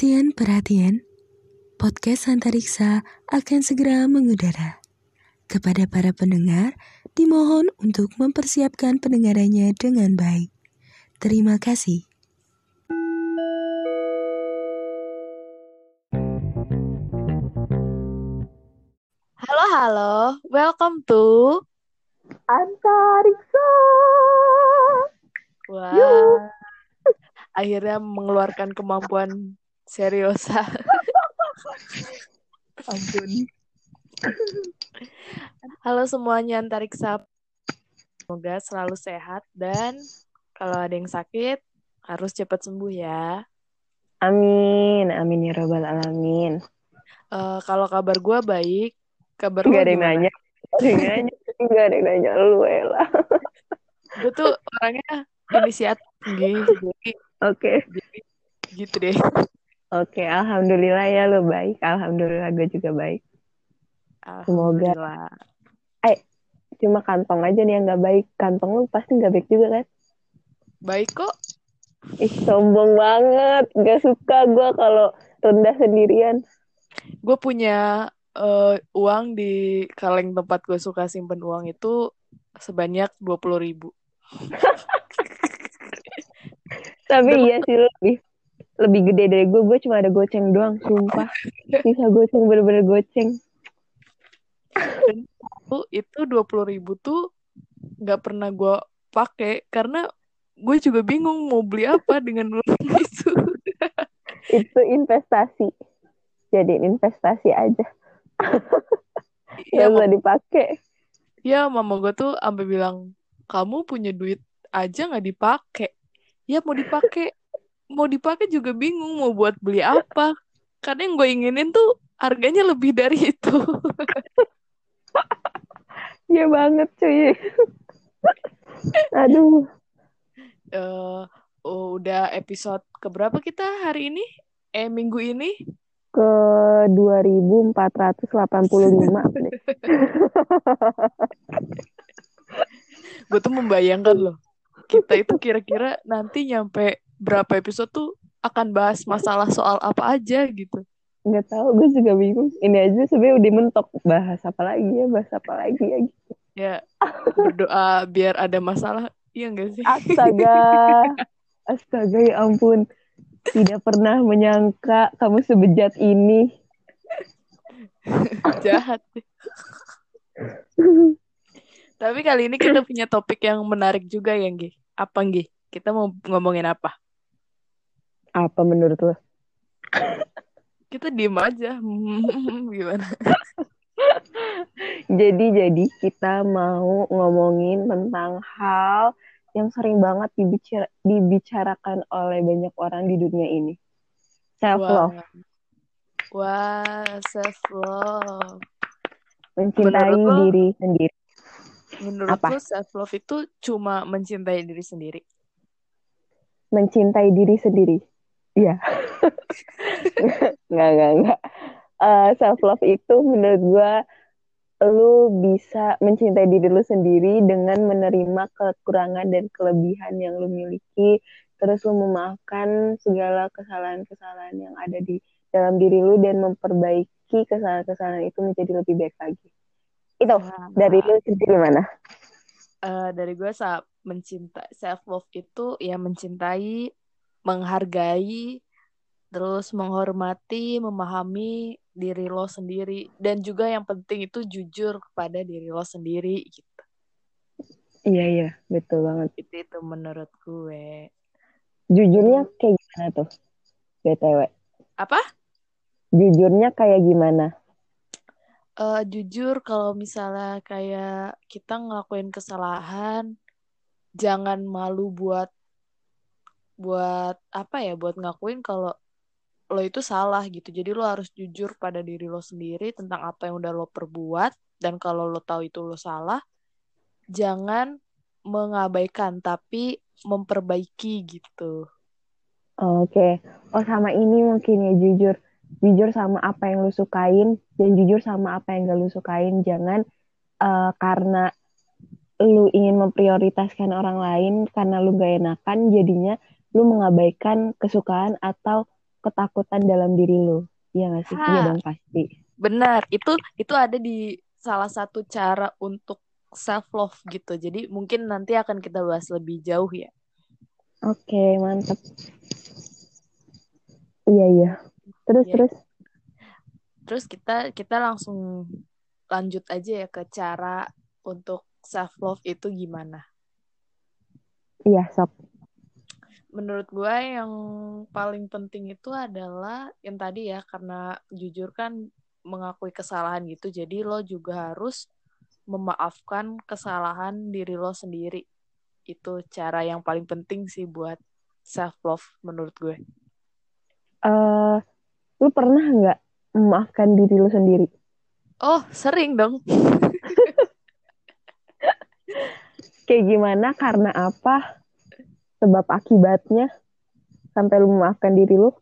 Perhatian, perhatian. Podcast Antariksa akan segera mengudara. Kepada para pendengar, dimohon untuk mempersiapkan pendengarannya dengan baik. Terima kasih. Halo, halo. Welcome to Antariksa. Wah. Akhirnya mengeluarkan kemampuan seriosa. Ampun. Halo semuanya antariksa. Semoga selalu sehat dan kalau ada yang sakit harus cepat sembuh ya. Amin, amin ya robbal alamin. Eh, kalau kabar gue baik, kabar Gak lu ada yang nanya, gak ada yang nanya, gak ada yang nanya lu Ella. Gue tuh orangnya inisiatif gitu. Oke, jadi gitu deh. Oke, alhamdulillah ya lu baik, alhamdulillah gue juga baik. Semoga. Alhamdulillah. Cuma kantong aja nih yang gak baik, kantong lu pasti gak baik juga kan? Baik kok. Ih sombong banget, gak suka gue kalau rendah sendirian. gue punya eh, uang di kaleng tempat gue suka simpen uang itu sebanyak dua puluh ribu. Tapi iya sih lebih lebih gede dari gue, gue cuma ada goceng doang, sumpah. Bisa goceng, bener-bener goceng. Tuh, itu dua puluh ribu tuh nggak pernah gue pakai karena gue juga bingung mau beli apa dengan uang itu. Itu investasi. Jadi investasi aja. ya, Gak usah dipakai. ya mama gue tuh sampai bilang kamu punya duit aja nggak dipakai. Ya mau dipakai, mau dipakai juga bingung mau buat beli apa. Karena yang gue inginin tuh harganya lebih dari itu. Iya banget cuy. Aduh. eh oh, udah episode keberapa kita hari ini? Eh minggu ini? Ke 2485 deh. Gue tuh membayangkan loh. Kita itu kira-kira nanti nyampe berapa episode tuh akan bahas masalah soal apa aja gitu. Nggak tahu, gue juga bingung. Ini aja sebenarnya udah mentok. Bahas apa lagi ya, bahas apa lagi ya. gitu. Ya berdoa biar ada masalah. Iya gak sih? Astaga. Astaga ya ampun. Tidak pernah menyangka kamu sebejat ini. Jahat. Tapi kali ini kita punya topik yang menarik juga ya, Gi. Apa, Gi? Kita mau ngomongin apa? Apa menurut lo? Kita diem aja. Gimana? Jadi jadi kita mau ngomongin tentang hal yang sering banget dibicara- dibicarakan oleh banyak orang di dunia ini. Self love, Wah, Wah, self love. mencintai Menurut lo- diri sendiri. Menurut Apa? self love itu cuma mencintai diri sendiri? Mencintai diri sendiri. Iya. nggak nggak nggak. self love itu menurut gua lu bisa mencintai diri lu sendiri dengan menerima kekurangan dan kelebihan yang lu miliki, terus lu memaafkan segala kesalahan-kesalahan yang ada di dalam diri lu dan memperbaiki kesalahan-kesalahan itu menjadi lebih baik lagi. Itu dari lu sendiri mana? Eh, dari gue saat mencintai self love itu ya mencintai, menghargai, terus menghormati, memahami diri lo sendiri dan juga yang penting itu jujur kepada diri lo sendiri gitu. Iya iya, betul banget. Itu itu menurut gue. Jujurnya kayak gimana tuh? BTW. Apa? Jujurnya kayak gimana? Eh, jujur kalau misalnya kayak kita ngelakuin kesalahan, jangan malu buat buat apa ya, buat ngakuin kalau lo itu salah gitu. Jadi lo harus jujur pada diri lo sendiri tentang apa yang udah lo perbuat dan kalau lo tahu itu lo salah, jangan mengabaikan tapi memperbaiki gitu. Oke. Oh sama ini mungkin ya jujur. Jujur sama apa yang lu sukain dan jujur sama apa yang gak lu sukain. Jangan eh, karena lu ingin memprioritaskan orang lain karena lu gak enakan jadinya lu mengabaikan kesukaan atau ketakutan dalam diri lu. Iya gak sih? Ha. Iya dong pasti. Benar, itu itu ada di salah satu cara untuk self love gitu. Jadi mungkin nanti akan kita bahas lebih jauh ya. Oke, mantap. Iya, iya. Terus, Iya. terus. Terus kita kita langsung lanjut aja ya ke cara untuk self love itu gimana. Iya, sok. Menurut gue yang paling penting itu adalah yang tadi ya karena jujur kan mengakui kesalahan gitu. Jadi lo juga harus memaafkan kesalahan diri lo sendiri. Itu cara yang paling penting sih buat self love menurut gue. eh lu pernah nggak memaafkan diri lu sendiri? Oh, sering dong. Kayak gimana? Karena apa? Sebab akibatnya? Sampai lu memaafkan diri lu?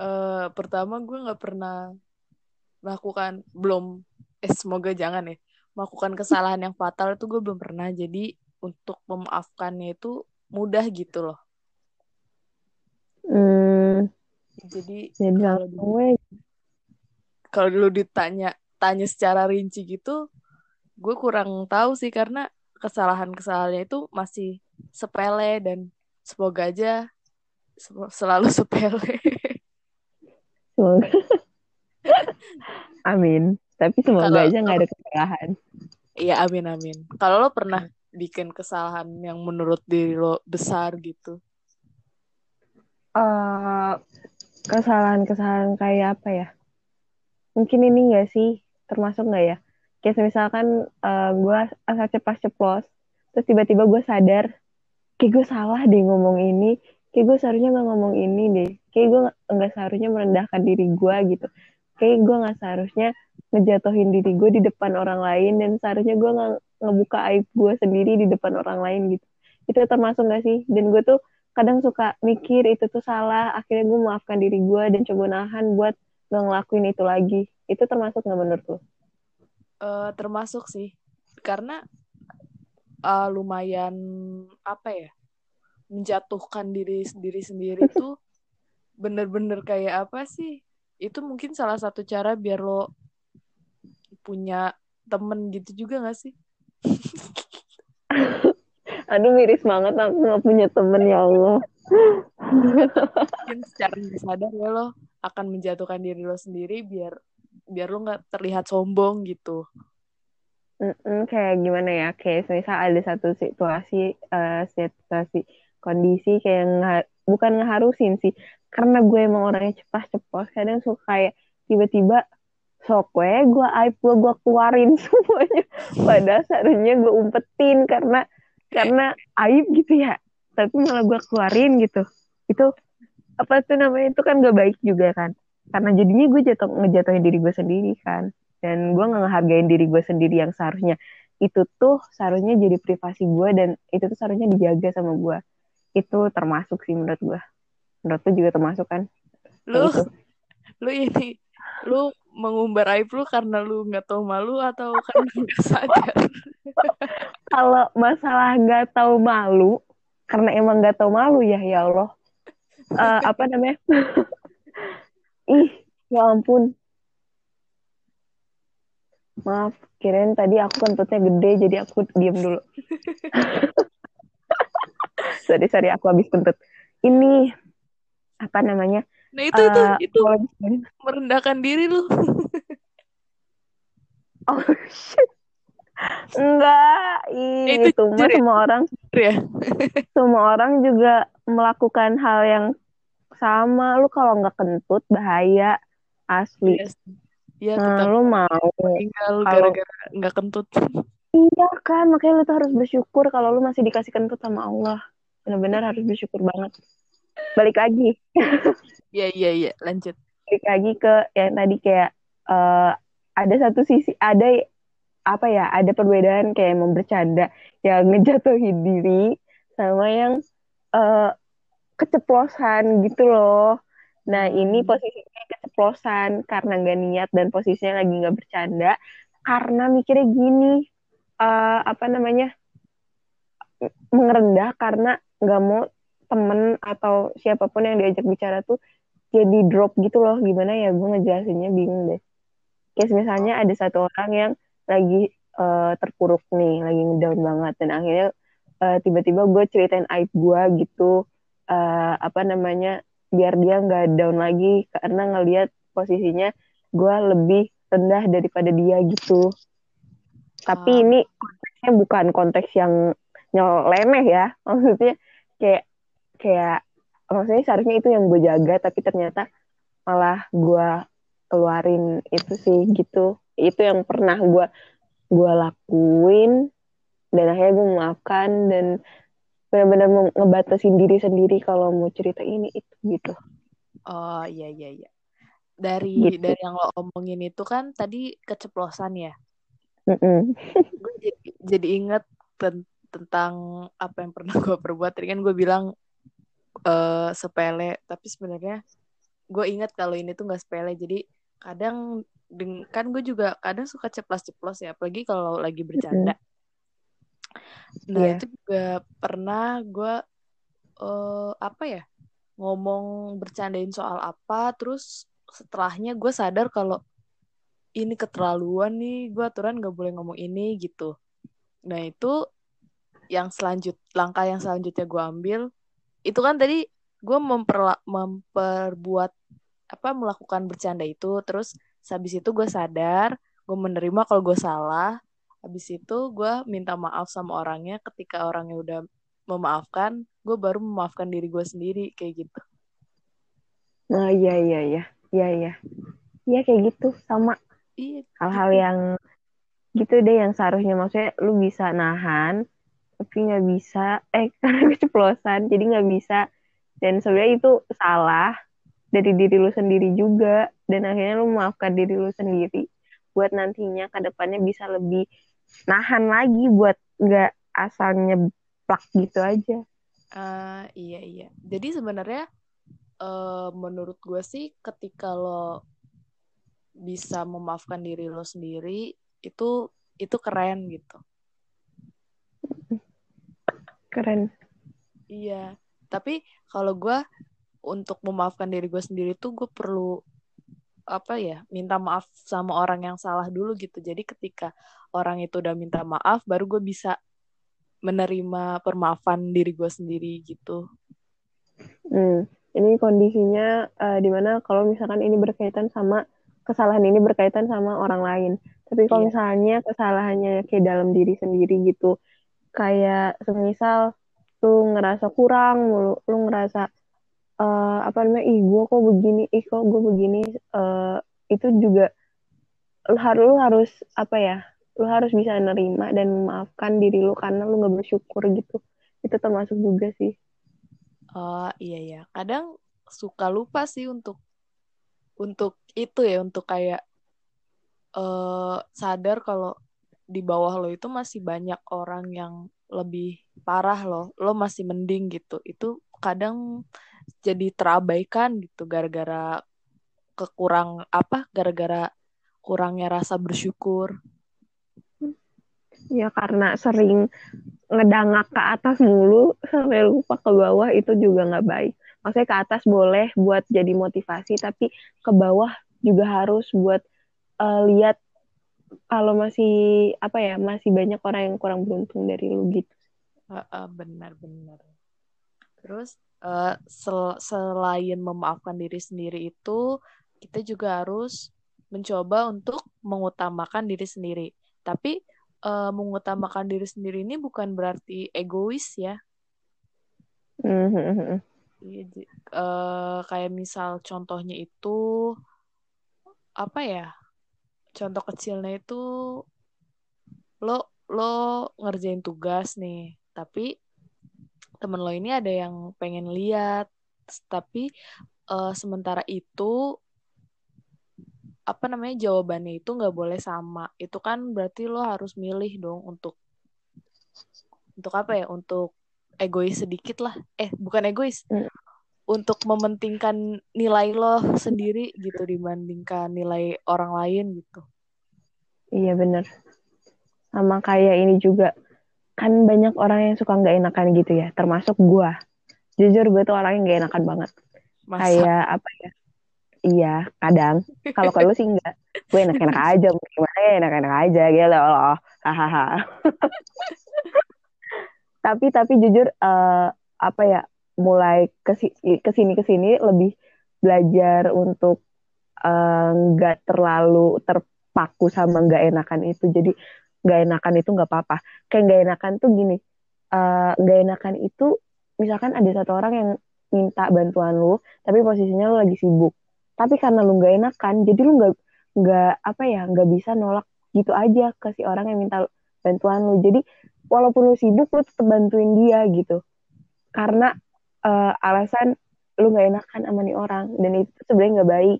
Eh, pertama gue nggak pernah melakukan belum. Eh semoga jangan ya. Melakukan kesalahan yang fatal itu gue belum pernah. Jadi untuk memaafkannya itu mudah gitu loh. Hmm, jadi jadi kalau we. kalau dulu ditanya tanya secara rinci gitu gue kurang tahu sih. Karena kesalahan-kesalahannya itu masih sepele dan semoga aja se- selalu sepele Semoga. Amin. Tapi semoga Kalau- aja nggak ada kesalahan. Iya amin amin. Kalau lo pernah bikin kesalahan yang menurut diri lo besar gitu? eh kesalahan-kesalahan kayak apa ya? Mungkin ini nggak sih? Termasuk nggak ya? Kayak misalkan eh gue asal ceplas-ceplos, terus tiba-tiba gue sadar, kayak gue salah deh ngomong ini, kayak gue seharusnya nggak ngomong ini deh, kayak gue nggak- seharusnya merendahkan diri gue gitu, kayak gue nggak seharusnya ngejatuhin diri gue di depan orang lain dan seharusnya gue nggak ngebuka aib gue sendiri di depan orang lain gitu. Itu termasuk nggak sih? Dan gue tuh kadang suka mikir itu tuh salah akhirnya gue maafkan diri gue dan coba nahan buat gak ngelakuin itu lagi itu termasuk nggak menurut lo? Eh, termasuk sih, karena eh, lumayan apa ya menjatuhkan diri diri sendiri tuh bener-bener kayak apa sih? Itu mungkin salah satu cara biar lo punya temen gitu juga gak sih? Aduh miris banget aku nggak punya temen ya Allah. Mungkin secara sadar ya lo akan menjatuhkan diri lo sendiri biar biar lo nggak terlihat sombong gitu. Mm-mm, kayak gimana ya? Kayak misal ada satu situasi, eh, situasi kondisi kayak nggak bukan ngeharusin sih, karena gue emang orangnya cepat-cepat, kadang suka kayak tiba-tiba sok gue, gue aib gue gue keluarin semuanya, padahal seharusnya gue umpetin karena karena aib gitu ya, tapi malah gue keluarin gitu, itu apa tuh namanya? Itu kan gak baik juga kan, karena jadinya gue jatuh ngejatuhin diri gue sendiri kan dan gue nggak ngehargain diri gue sendiri yang seharusnya. Itu tuh seharusnya jadi privasi gue dan itu tuh seharusnya dijaga sama gue itu termasuk sih menurut gue menurut lu juga termasuk kan? Lu gitu. lu ini lu mengumbar aib lu karena lu nggak tahu malu atau karena nggak sadar? Kalau masalah nggak tahu malu karena emang nggak tahu malu ya ya Allah. Eh, apa namanya? Ih ya ampun maaf kirain tadi aku kentutnya gede jadi aku diem dulu. Sorry sorry aku habis kentut. Ini apa namanya? Nah itu itu Eh, itu merendahkan diri lu. Oh shit. Enggak Eh, itu itu mah semua orang ya? semua orang juga melakukan hal yang sama. Lu kalau nggak kentut bahaya asli. Yes. Iya nah, tetap lu mau tinggal gara-gara nggak kentut. Iya kan makanya lu tuh harus bersyukur kalau lu masih dikasih kentut sama Allah. Benar-benar harus bersyukur banget. Balik lagi. Iya iya iya lanjut. Balik lagi ke yang tadi kayak eh, ada satu sisi ada apa ya ada perbedaan kayak emang bercanda yang ngejatuhin diri sama yang eh, keceplosan gitu loh nah ini Hmm. posisinya keceplosan karena nggak niat dan posisinya lagi nggak bercanda. Karena mikirnya gini eh, apa namanya merendah karena nggak mau temen atau siapa pun yang diajak bicara tuh jadi drop gitu loh. Gimana ya gue ngejelasinnya bingung deh. Kayak misalnya ada satu orang yang lagi uh, terpuruk nih lagi ngedown banget dan akhirnya uh, tiba-tiba gue ceritain aib gue gitu. Uh, apa namanya biar dia nggak down lagi karena ngelihat posisinya gue lebih rendah daripada dia gitu. Tapi uh. ini konteksnya bukan konteks yang nyeleneh ya. Maksudnya kayak kayak maksudnya seharusnya itu yang gue jaga tapi ternyata malah gue keluarin itu sih gitu. Itu yang pernah gue gue lakuin dan akhirnya gue memaafkan dan benar-benar ngebatasin diri sendiri kalau mau cerita ini itu gitu. Oh iya iya iya. Dari gitu. dari yang lo omongin itu kan tadi keceplosan ya? Mm -mm. gue jadi, jadi inget ten tentang apa yang pernah gue perbuat. Tadi kan gue bilang uh, sepele tapi sebenarnya gue inget kalau ini tuh nggak sepele. Jadi kadang kan gue juga kadang suka ceplos-ceplos ya apalagi kalau lagi bercanda. Mm -hmm Nah yeah. itu juga pernah gue uh, apa ya ngomong bercandain soal apa, terus setelahnya gue sadar kalau ini keterlaluan nih, gue aturan gak boleh ngomong ini gitu. Nah itu yang selanjut langkah yang selanjutnya gue ambil itu kan tadi gue memper memperbuat apa melakukan bercanda itu terus habis itu gue sadar gue menerima kalau gue salah habis itu gue minta maaf sama orangnya ketika orangnya udah memaafkan gue baru memaafkan diri gue sendiri kayak gitu. Nah iya iya iya. Iya iya. Iya kayak gitu. Sama. Iya hal-hal gitu. yang gitu deh yang seharusnya. Maksudnya lu bisa nahan tapi nggak bisa. Eh karena keceplosan jadi nggak bisa. Dan sebenarnya itu salah dari diri lu sendiri juga. Dan akhirnya lu memaafkan diri lu sendiri buat nantinya ke depannya bisa lebih nahan lagi buat nggak asal nyeplak gitu aja. Uh, iya iya. Jadi sebenarnya uh, menurut gue sih ketika lo bisa memaafkan diri lo sendiri itu itu keren gitu. Keren. Iya. Tapi kalau gue untuk memaafkan diri gue sendiri tuh gue perlu apa ya minta maaf sama orang yang salah dulu gitu. Jadi ketika orang itu udah minta maaf baru gue bisa menerima permaafan diri gue sendiri gitu. Hmm, ini kondisinya uh, di mana kalau misalkan ini berkaitan sama kesalahan ini berkaitan sama orang lain. Tapi kalau iya. misalnya kesalahannya kayak dalam diri sendiri gitu kayak semisal lu ngerasa kurang lu, lu ngerasa uh, apa namanya ih gue kok begini ih kok gue begini uh, itu juga lu harus lu harus apa ya lu harus bisa nerima dan memaafkan diri lu karena lu nggak bersyukur gitu. Itu termasuk juga sih. Oh iya ya kadang suka lupa sih untuk untuk itu ya untuk kayak uh, sadar kalau di bawah lo itu masih banyak orang yang lebih parah lo lo masih mending gitu. Itu kadang jadi terabaikan gitu gara-gara kekurang apa gara-gara kurangnya rasa bersyukur. Ya karena sering ngedangak ke atas mulu sampai lupa ke bawah itu juga nggak baik. Maksudnya ke atas boleh buat jadi motivasi tapi ke bawah juga harus buat uh, lihat kalau masih apa ya masih banyak orang yang kurang beruntung dari lu gitu. Uh, uh, benar benar terus uh, sel selain memaafkan diri sendiri itu kita juga harus mencoba untuk mengutamakan diri sendiri. Tapi uh, mengutamakan diri sendiri ini bukan berarti egois ya. Mm-hmm. Uh, kayak misal contohnya itu apa ya? Contoh kecilnya itu lo lo ngerjain tugas nih, tapi temen lo ini ada yang pengen lihat. Tapi uh, sementara itu apa namanya jawabannya itu nggak boleh sama. Itu kan berarti lo harus milih dong untuk untuk apa ya untuk egois sedikit lah. Eh bukan egois. Mm. untuk mementingkan nilai lo sendiri gitu dibandingkan nilai orang lain gitu. Iya bener. Sama kayak ini juga kan banyak orang yang suka nggak enakan gitu ya termasuk gue jujur gue tuh orang yang gak enakan banget. Masa? kayak apa ya? Iya kadang. Kalau kalau sih enggak gue enak-enak aja gimana ya enak-enak aja gitu loh. Hahaha. Tapi tapi jujur eh, apa ya mulai kesi- ke sini ke sini lebih belajar untuk eh, nggak terlalu terpaku sama nggak enakan itu. Jadi nggak enakan itu nggak apa-apa. Kayak nggak enakan tuh gini eh, nggak enakan itu misalkan ada satu orang yang minta bantuan lu tapi posisinya lu lagi sibuk. Tapi karena lu nggak enakan jadi lu nggak nggak apa ya nggak bisa nolak gitu aja ke si orang yang minta bantuan lu. Jadi walaupun lu sibuk lu tetap bantuin dia gitu. Karena eh, alasan lu nggak enakan sama nih orang dan itu sebenarnya nggak baik.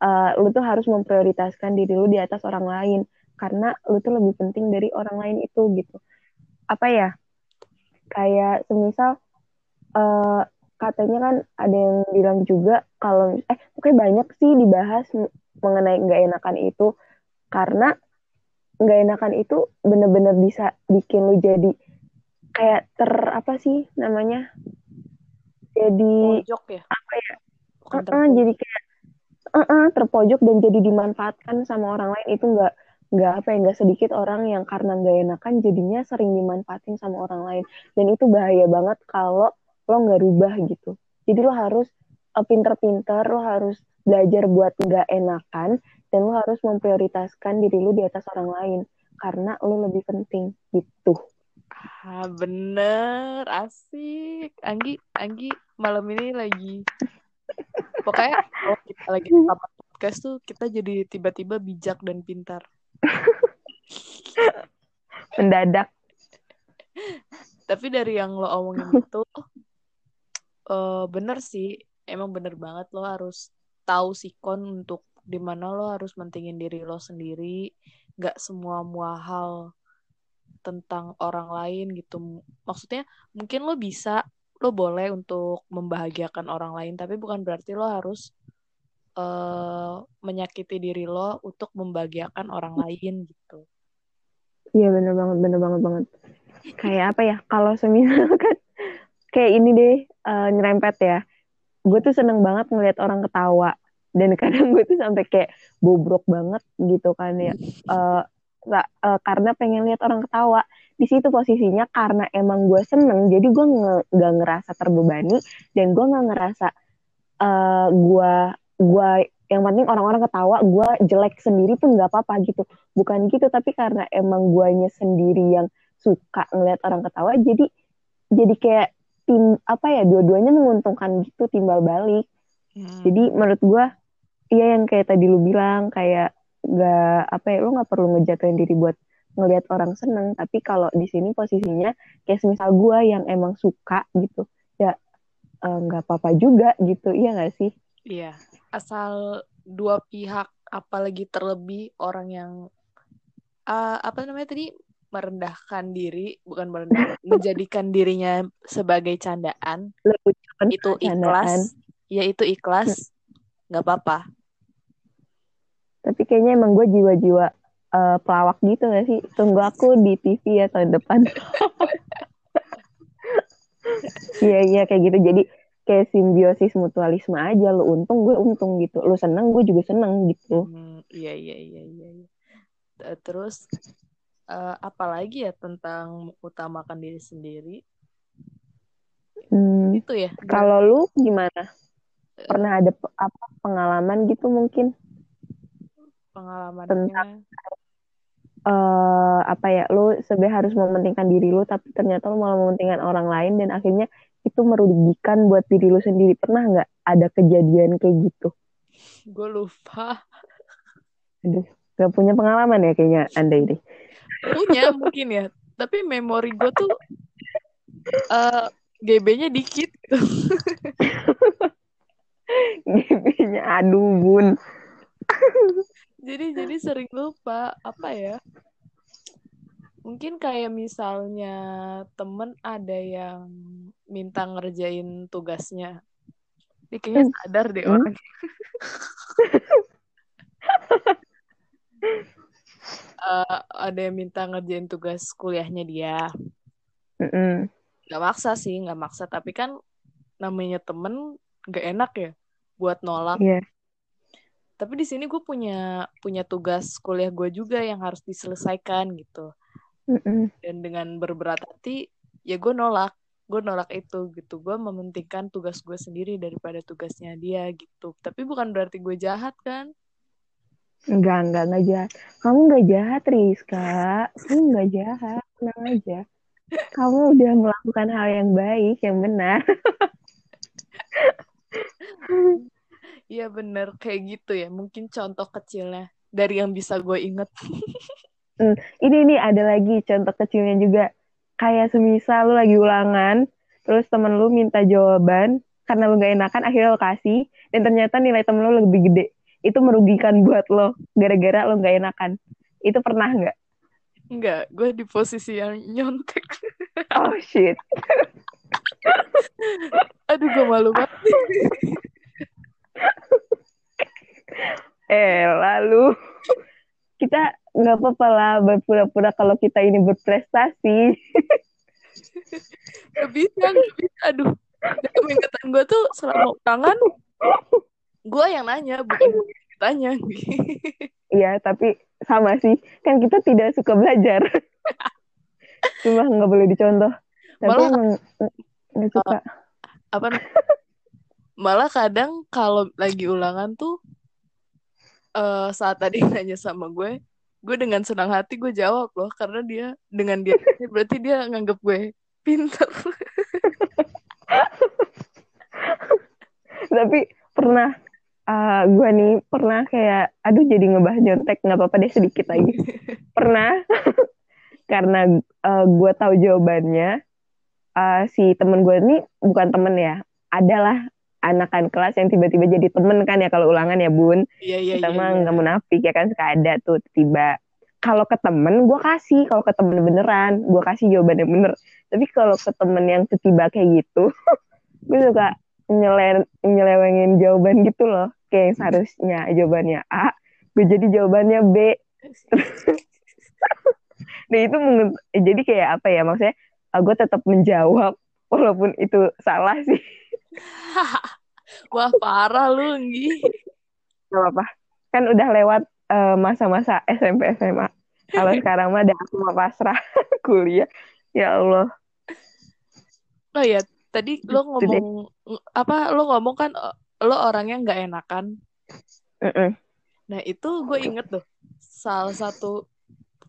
Eh, lu tuh harus memprioritaskan diri lu di atas orang lain karena lu tuh lebih penting dari orang lain itu gitu apa ya kayak semisal eh, katanya kan ada yang bilang juga kalau eh pokoknya banyak sih dibahas mengenai nggak enakan itu karena nggak enakan itu bener-bener bisa bikin lu jadi kayak ter apa sih namanya jadi Pojok ya? apa ya Bukan uh-uh, terpojok. jadi kayak uh-uh, terpojok dan jadi dimanfaatkan sama orang lain itu nggak nggak apa ya nggak sedikit orang yang karena nggak enakan jadinya sering dimanfaatin sama orang lain dan itu bahaya banget kalau lo nggak rubah gitu jadi lo harus uh, pinter-pinter lo harus belajar buat nggak enakan dan lo harus memprioritaskan diri lo di atas orang lain karena lo lebih penting gitu Ah, bener, asik. Anggi, Anggi malam ini lagi. Pokoknya kalau kita lagi podcast tuh kita jadi tiba-tiba bijak dan pintar. mendadak. Tapi dari yang lo omongin itu, eh bener sih, emang bener banget lo harus tahu sikon untuk di mana lo harus mentingin diri lo sendiri, gak semua mua hal tentang orang lain gitu. Maksudnya mungkin lo bisa, lo boleh untuk membahagiakan orang lain, tapi bukan berarti lo harus eh menyakiti diri lo untuk membahagiakan orang lain gitu. Iya bener banget, bener banget banget. Kayak apa ya? Kalau semisal kan kayak ini deh eh, nyerempet ya. Gue tuh seneng banget ngeliat orang ketawa dan kadang gue tuh sampai kayak bobrok banget gitu kan ya. Nggak- eh, karena pengen lihat orang ketawa. Di situ posisinya karena emang gue seneng, jadi gue nge- nggak ngerasa terbebani dan gue nggak ngerasa eh gue gue yang penting orang-orang ketawa, gue jelek sendiri pun nggak apa-apa gitu. Bukan gitu tapi karena emang guanya sendiri yang suka ngeliat orang ketawa jadi jadi kayak tim apa ya dua-duanya menguntungkan gitu timbal balik. Hmm. jadi menurut gua iya yang kayak tadi lu bilang kayak nggak apa ya lu nggak perlu ngejatuhin diri buat ngelihat orang seneng. Tapi kalau di sini posisinya kayak misal gua yang emang suka gitu ya eh, nggak apa-apa juga gitu iya nggak sih? Iya, asal dua pihak, apalagi terlebih orang yang ah, apa namanya tadi merendahkan diri, bukan merendahkan, menjadikan dirinya sebagai candaan, itu candaan. ikhlas, ya itu ikhlas, nggak apa-apa. Tapi kayaknya emang gue jiwa-jiwa eh, pelawak gitu gak sih? Tunggu aku di TV ya tahun depan. Iya, iya kayak gitu. Jadi kayak simbiosis mutualisme aja. Lu untung, gue untung gitu. Lu seneng, gue juga seneng gitu. Hmm, iya iya iya iya. iya. Eh, Terus eh, apa lagi ya tentang utamakan diri sendiri? Hmm, Itu ya. Kalau lu gimana? Pernah ada apa pengalaman gitu mungkin? pengalamannya. eh apa ya lu sebenarnya harus mementingkan diri lu tapi ternyata lu malah mementingkan orang lain dan akhirnya itu merugikan buat diri lu sendiri. Pernah nggak ada kejadian kayak gitu? Gue lupa. aduh nggak punya pengalaman ya kayaknya anda ini. Punya mungkin ya tapi memori gue tuh eh GB-nya dikit. Giginya aduh bun. Jadi jadi sering lupa apa ya mungkin kayak misalnya temen ada yang minta ngerjain tugasnya dia kayaknya sadar deh Hmm. orang Eh, ada yang minta ngerjain tugas kuliahnya dia nggak maksa sih nggak maksa tapi kan namanya temen gak enak ya buat nolak. Iya. Tapi di sini gue punya punya tugas kuliah gue juga yang harus diselesaikan gitu. Mm-mm. Dan dengan berberat hati, ya gue nolak. Gue nolak itu gitu. Gue mementingkan tugas gue sendiri daripada tugasnya dia gitu. Tapi bukan berarti gue jahat kan? Enggak, enggak, enggak jahat. Kamu enggak jahat, Rizka. Kamu enggak jahat. Tenang aja. Kamu udah melakukan hal yang baik, yang benar. Iya bener kayak gitu ya. Mungkin contoh kecilnya dari yang bisa gue inget. Ini nih ada lagi contoh kecilnya juga. Kayak semisal lu lagi ulangan, terus temen lu minta jawaban, karena lu gak enakan, akhirnya lu kasih, dan ternyata nilai temen lu lebih gede. Itu merugikan buat lo, gara-gara lu gak enakan. Itu pernah nggak? Enggak, gue di posisi yang nyontek. Oh shit. Aduh gue malu banget. Eh, lalu kita nggak apa-apa lah berpura-pura kalau kita ini berprestasi. Gak bisa, gak bisa. Aduh. Dalam ingatan gue tuh selama ulangan, gue yang nanya, bukan ditanya. Iya, tapi sama sih. Kan kita tidak suka belajar. Cuma nggak boleh dicontoh. Tapi Malah- emang nggak suka. Apa Malah kadang kalau lagi ulangan tuh, eh saat tadi nanya sama gue, gue dengan senang hati gue jawab loh. Karena dia, dengan dia, berarti dia nganggap gue pinter. Tapi pernah uh, gue nih pernah kayak aduh jadi ngebahas nyontek nggak apa-apa deh sedikit lagi. pernah karena uh, gue tahu jawabannya uh, si temen gue ini bukan temen ya adalah anakan kelas yang tiba-tiba jadi temen kan ya kalau ulangan ya bun. Iya, iya, kita iya. mah iya. nggak munafik ya kan suka ada tuh tiba. Kalau ke temen gue kasih. Kalau ke temen beneran gue kasih jawaban yang bener. Tapi kalau ke temen yang tiba kayak gitu gue suka nyele nyelewengin jawaban gitu loh. Kayak yang seharusnya jawabannya A gue jadi jawabannya B. Nah itu jadi kayak apa ya maksudnya gue tetap menjawab walaupun itu salah sih Wah, parah lu, Nggi. Gak apa-apa. Kan udah lewat eh, masa-masa SMP SMA. Kalau sekarang mah udah aku mau pasrah kuliah. Ya Allah. Oh ya, tadi lo Gitu deh. ngomong, apa, lo ngomong kan, eh, lo orangnya nggak enakan. Mm-mm. Nah, itu gue inget tuh, salah satu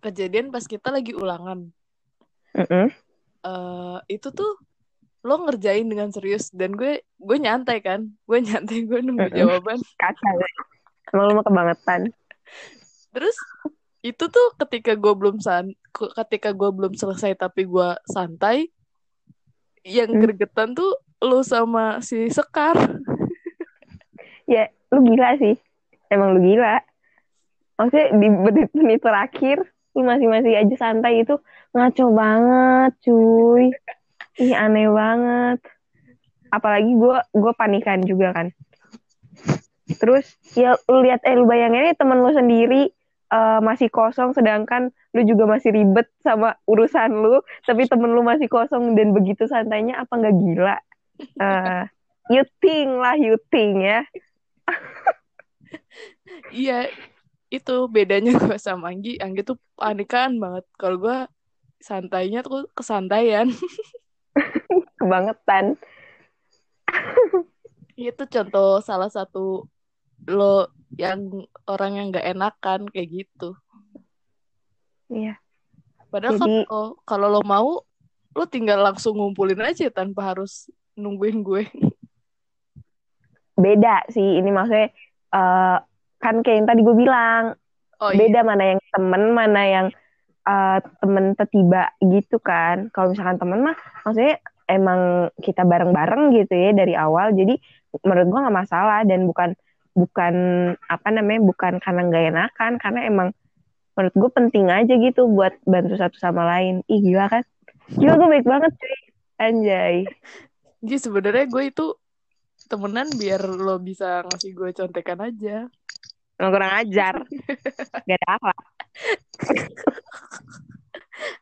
kejadian pas kita lagi ulangan. Mm-mm. eh itu tuh lo ngerjain dengan serius dan gue gue nyantai kan gue nyantai gue nunggu jawaban Kacau. Emang lu mah kebangetan. terus itu tuh ketika gue belum san ketika gue belum selesai tapi gue santai yang Hmm. gregetan tuh lo sama si Sekar Ya, lu gila sih. Emang lu gila. Maksudnya di menit-menit terakhir, lu masih-masih aja santai itu ngaco banget, cuy. Ih, aneh banget. Apalagi gue gue panikan juga kan. Terus ya lu lihat eh lu bayangin temen lu sendiri eh, masih kosong sedangkan lu juga masih ribet sama urusan lu, tapi temen lu masih kosong dan begitu santainya apa nggak gila? Eh, you think lah, you think ya. iya itu bedanya gue sama Anggi Anggi tuh panikan banget kalau gue santainya tuh kesantaian Kebangetan. itu contoh salah satu lo yang orang yang nggak enakan kayak gitu Iya. Padahal Jadi- kalau kalau lo mau, lo tinggal langsung ngumpulin aja tanpa harus nungguin gue. Beda sih ini maksudnya eh, kan kayak yang tadi gue bilang, Oh iya, beda mana yang temen, mana yang eh, temen tiba gitu kan. Kalau misalkan temen mah maksudnya emang kita bareng-bareng gitu ya dari awal. Jadi menurut gue nggak masalah dan bukan bukan apa namanya bukan karena nggak enakan karena emang menurut gue penting aja gitu buat bantu satu sama lain. Ih gila kan? Gila gue baik banget cuy. Anjay. jadi sebenarnya gue itu temenan biar lo bisa ngasih gue contekan aja. Emang kurang ajar. Gak ada apa.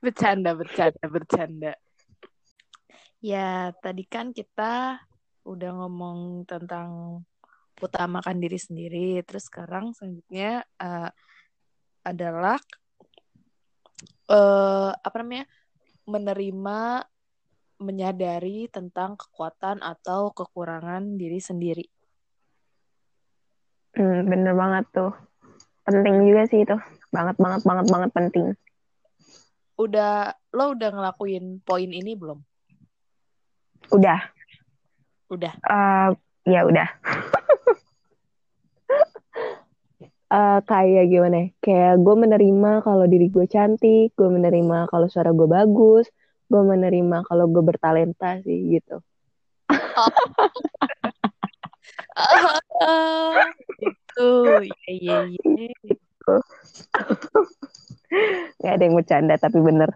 Bercanda, bercanda, bercanda. Ya, tadi kan kita udah ngomong tentang utamakan diri sendiri. Terus sekarang selanjutnya uh, adalah uh, apa namanya menerima menyadari tentang kekuatan atau kekurangan diri sendiri. Hmm, bener banget tuh. Penting juga sih itu. Banget, banget, banget, banget penting. Udah, lo udah ngelakuin poin ini belum? Udah. Udah. Uh, ya udah. uh, kayak gimana? Ya? Kayak gue menerima kalau diri gue cantik, gue menerima kalau suara gue bagus, gue menerima kalau gue bertalenta sih gitu oh. itu ya ya ya nggak ada yang bercanda tapi bener.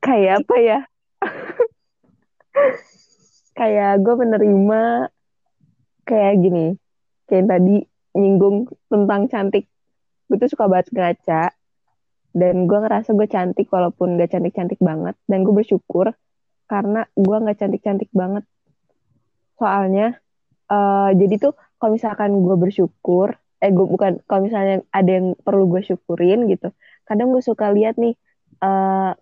Kayak apa ya? Kayak gue menerima kayak gini. Kayak tadi nyinggung tentang cantik. Gue tuh suka banget ngaca. Dan gue ngerasa gue cantik walaupun gak cantik-cantik banget. Dan gue bersyukur karena gue gak cantik-cantik banget. Soalnya uh, jadi tuh kalau misalkan gue bersyukur eh gue bukan kalau misalnya ada yang perlu gue syukurin gitu kadang gue suka lihat nih uh,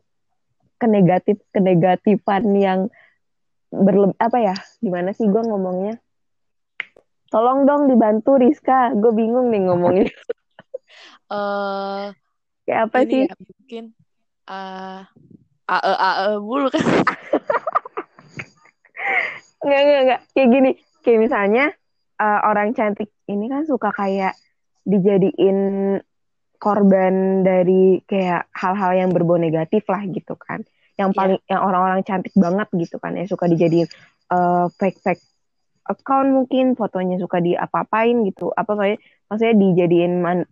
kenegatif kenegatifan yang berlebih apa ya gimana sih gue ngomongnya tolong dong dibantu Rizka gue bingung nih ngomongnya uh, Kayak apa ini sih? Ya, mungkin uh, ae ae mulu kan. Enggak, enggak, enggak. Kayak gini. Kayak misalnya uh, orang cantik ini kan suka kayak dijadiin korban dari kayak hal-hal yang berbau negatif lah gitu kan. Yang iya. paling yeah. yang orang-orang cantik banget gitu kan yang suka dijadiin uh, fake-fake account mungkin fotonya suka di apa-apain gitu. Apa kayak maksudnya dijadiin man,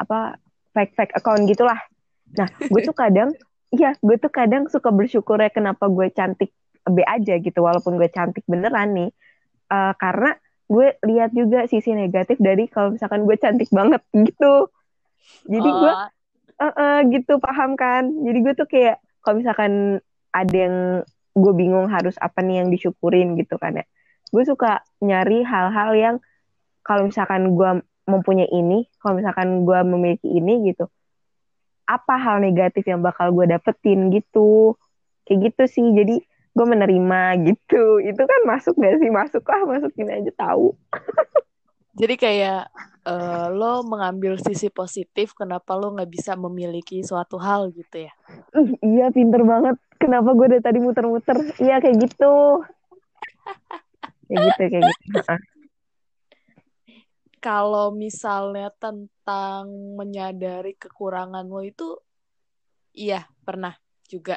apa fake fake account gitulah nah gue tuh kadang iya gue tuh kadang suka bersyukur ya kenapa gue cantik B aja gitu walaupun gue cantik beneran nih uh, karena gue lihat juga sisi negatif dari kalau misalkan gue cantik banget gitu. Jadi oh. gue uh, uh, gitu paham kan? Jadi gue tuh kayak kalau misalkan ada yang gue bingung harus apa nih yang disyukurin gitu kan ya. Gue suka nyari hal-hal yang kalau misalkan gue mempunyai ini, kalau misalkan gue memiliki ini gitu, apa hal negatif yang bakal gue dapetin gitu, kayak gitu sih. Jadi gue menerima gitu. Itu kan masuk gak sih? Masuk lah, masukin aja tahu. Jadi kayak uh, lo mengambil sisi positif, kenapa lo nggak bisa memiliki suatu hal gitu ya? Uh, iya, pinter banget. Kenapa gue dari tadi muter-muter? Iya kayak gitu. kayak gitu, kayak gitu kalau misalnya tentang menyadari kekurangan lo itu iya pernah juga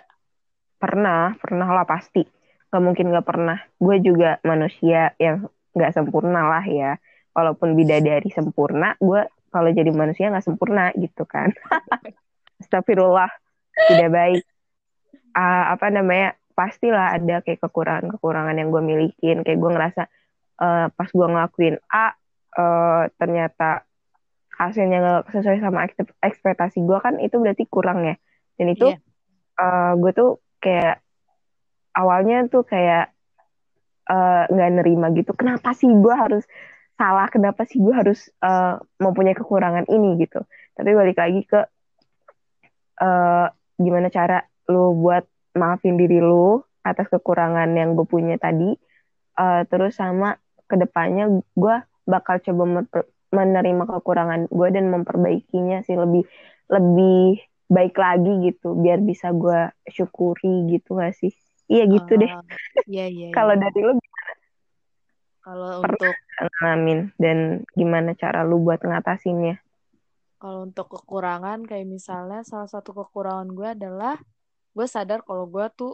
pernah pernah lah pasti. Gak mungkin gak pernah. Gue juga manusia yang gak sempurna lah ya. Walaupun bidadari sempurna gue kalau jadi manusia gak sempurna gitu kan. Astagfirullah tidak baik. Uh, apa namanya pastilah ada kayak kekurangan-kekurangan yang gue milikin. Kayak gue ngerasa uh, pas gue ngelakuin A uh, ternyata hasilnya nggak sesuai sama ekspektasi gue kan itu berarti kurang ya. Dan itu yeah. Iya. uh, gue tuh kayak awalnya tuh kayak eh, nggak uh, nerima gitu kenapa sih gue harus salah? Kenapa sih gue harus uh, mempunyai kekurangan ini? gitu. Tapi balik lagi ke uh, gimana cara lu buat maafin diri lu atas kekurangan yang gue punya tadi uh, terus sama ke depannya gue bakal coba menerima kekurangan gue dan memperbaikinya sih lebih lebih baik lagi gitu biar bisa gue syukuri gitu gak sih? Iya gitu uh, deh. Iya iya, iya. kalau dari lu gimana? Kalau untuk ngalamin dan gimana cara lu buat ngatasinnya? Kalau untuk kekurangan kayak misalnya salah satu kekurangan gue adalah gue sadar kalau gue tuh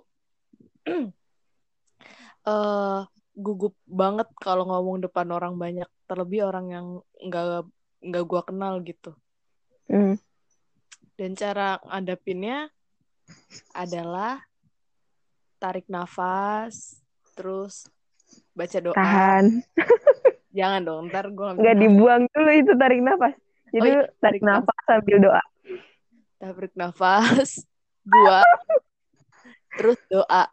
uh, gugup banget kalau ngomong depan orang banyak terlebih orang yang nggak nggak gue kenal gitu. Mm. Dan cara ngadapinnya adalah tarik nafas terus baca doa. Tahan. Jangan dong ntar gue nggak dibuang dulu itu tarik nafas. Jadi oh, iya, tarik, tarik nafas, nafas sambil doa. Tarik nafas buat terus doa.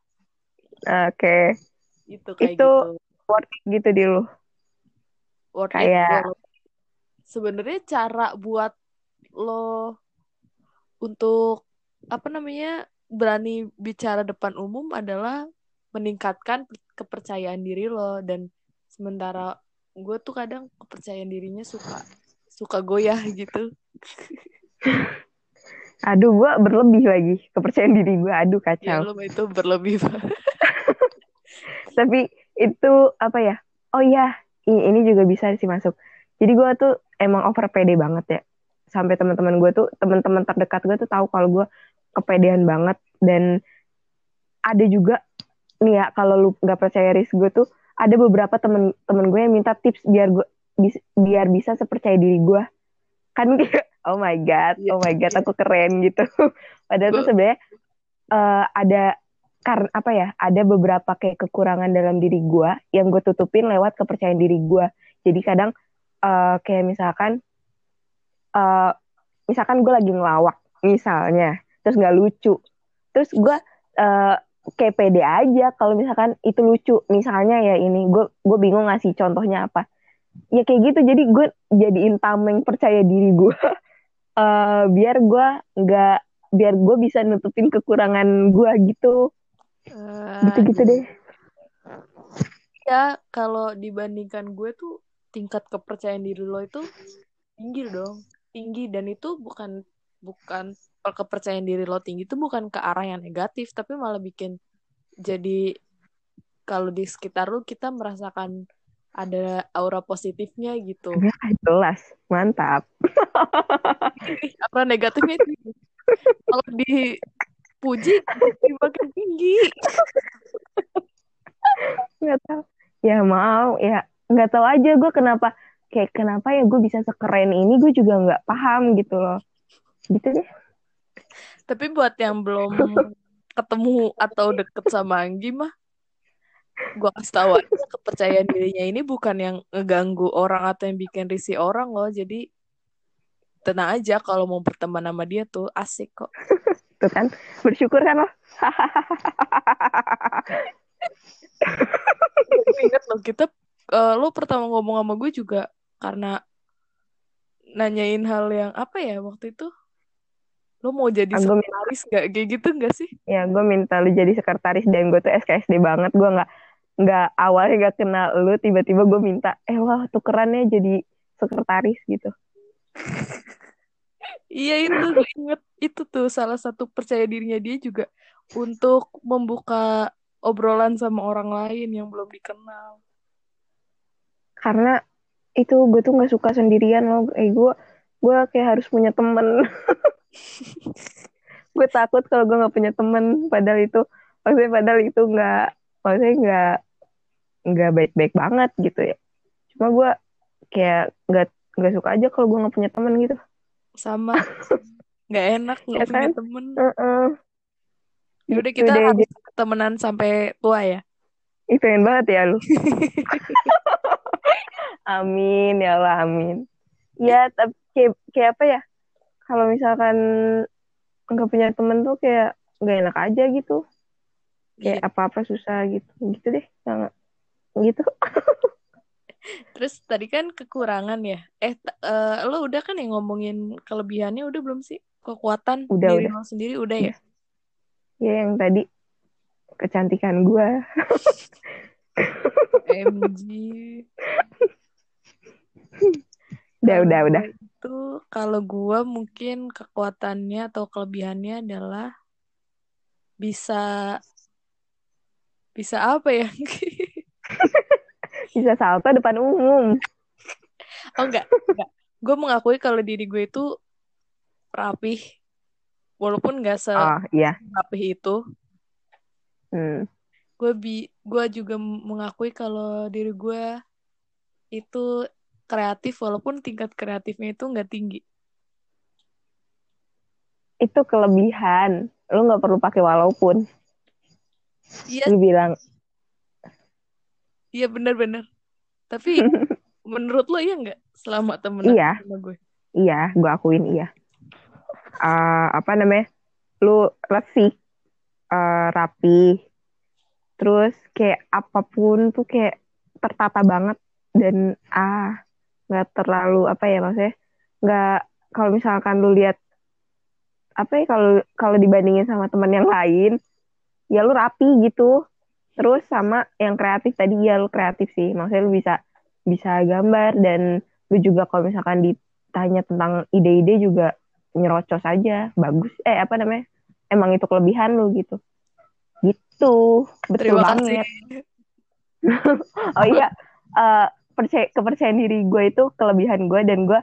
Oke. Okay itu kayak itu gitu. worth it gitu di lu? Worth it Kayak- walaupun sebenarnya cara buat lo untuk apa namanya berani bicara depan umum adalah meningkatkan kepercayaan diri lo. Dan sementara gue tuh kadang kepercayaan dirinya suka suka goyah gitu. Aduh gue berlebih lagi kepercayaan diri gue. Aduh ya kacau. lo itu berlebih tapi itu apa ya? Oh iya ini juga bisa sih masuk. Jadi gue tuh emang over pede banget ya sampai teman-teman gue tuh teman-teman terdekat gue tuh tahu kalau gue kepedean banget. Dan ada juga nih ya kalau lu nggak percaya ris gue tuh ada beberapa temen-temen gue yang minta tips biar gue bis- biar bisa sepercaya diri gue kan kayak oh my god Iya, oh my god aku keren gitu. Padahal tuh sebenarnya eh, ada karena apa ya ada beberapa kayak kekurangan dalam diri gue yang gue tutupin lewat kepercayaan diri gue jadi kadang eh, kayak misalkan eh, misalkan gue lagi ngelawak misalnya terus nggak lucu terus gue eh, kayak pede aja kalau misalkan itu lucu. Misalnya ya ini gue gue bingung ngasih contohnya apa. Ya kayak gitu jadi gue jadiin tameng percaya diri gue eh biar gue nggak biar gue bisa nutupin kekurangan gue gitu. Eh, gitu-gitu deh. Ya kalau dibandingkan gue tuh tingkat kepercayaan diri lo itu tinggi dong tinggi. Dan itu bukan bukan kepercayaan diri lo tinggi itu bukan ke arah yang negatif tapi malah bikin jadi kalau di sekitar lo kita merasakan ada aura positifnya gitu. Ya jelas. Mantap. Aura negatifnya itu. Kalau dipuji makin tinggi. Nggak tahu. Ya mau. Ya nggak tahu aja gue kenapa kayak kenapa ya gue bisa sekeren ini gue juga nggak paham gitu loh gitu deh Tapi buat yang belum ketemu atau deket sama Anggi mah, gua kasih tahu aja kepercayaan dirinya ini bukan yang ngeganggu orang atau yang bikin risih orang loh. Jadi tenang aja kalau mau berteman sama dia tuh asik kok. tuh kan bersyukur kan lo Gue inget loh kita, eh, lo pertama ngomong sama gue juga karena nanyain hal yang apa ya waktu itu? Lo mau jadi Ah, sekretaris gak? Kayak gitu gak sih? ya gue minta lu jadi sekretaris dan gue tuh SKSD banget gue nggak nggak awalnya nggak kenal lu tiba-tiba gue minta eh wah tukerannya jadi sekretaris gitu Iya itu gue inget itu tuh salah satu percaya dirinya dia juga untuk membuka obrolan sama orang lain yang belum dikenal. karena itu gue tuh nggak suka sendirian loh eh gue gue kayak harus punya temen gue takut kalau gue nggak punya temen padahal itu maksudnya padahal itu nggak maksudnya nggak nggak baik-baik banget gitu ya cuma gue kayak nggak nggak suka aja kalau gue nggak punya temen gitu Sama nggak enak nggak Ya punya kan? temen. Heeh. Yaudah Gitu kita deh, harus temenan sampai tua ya. Ih, pengen banget ya lu. amin ya Allah amin. Ya tapi kayak, kayak apa ya? Kalau misalkan nggak punya temen tuh kayak nggak enak aja gitu. Kayak Iya. apa-apa susah gitu. Gitu deh. Nggak gitu. Terus tadi kan kekurangan ya. Eh eh, lo udah kan yang ngomongin kelebihannya udah belum sih? Kekuatan Udah, diri udah. lo sendiri udah ya? Ya yang tadi kecantikan gua. MG. Udah, udah, udah. Itu kalau gua mungkin kekuatannya atau kelebihannya adalah bisa bisa apa ya? Bisa salto depan umum. Oh enggak, enggak. Gue mengakui kalau diri gue itu rapih. Walaupun enggak Oh iya. serapih itu, Hmm. gue bi gue juga mengakui kalau diri gue itu kreatif walaupun tingkat kreatifnya itu nggak tinggi. Itu kelebihan. Lu nggak perlu pakai walaupun. Iya, Lu bilang iya benar-benar. Tapi menurut lo iya nggak selama temenan Iya. sama gue? Iya, gue akuin iya. Eh, apa namanya? Lu resik, eh, rapi, terus kayak apa pun tuh kayak tertata banget dan ah nggak terlalu apa ya maksudnya nggak kalau misalkan lu lihat apa ya kalau kalau dibandingin sama teman yang lain ya lu rapi gitu. Terus sama yang kreatif tadi ya lu kreatif sih. Maksudnya lu bisa bisa gambar dan lu juga kalau misalkan ditanya tentang ide-ide juga nyerocos aja. Bagus. Eh apa namanya? Emang itu kelebihan lu gitu. Gitu. Betul Terima banget. Kasih. oh iya eh, percaya kepercayaan diri gue itu kelebihan gue dan gue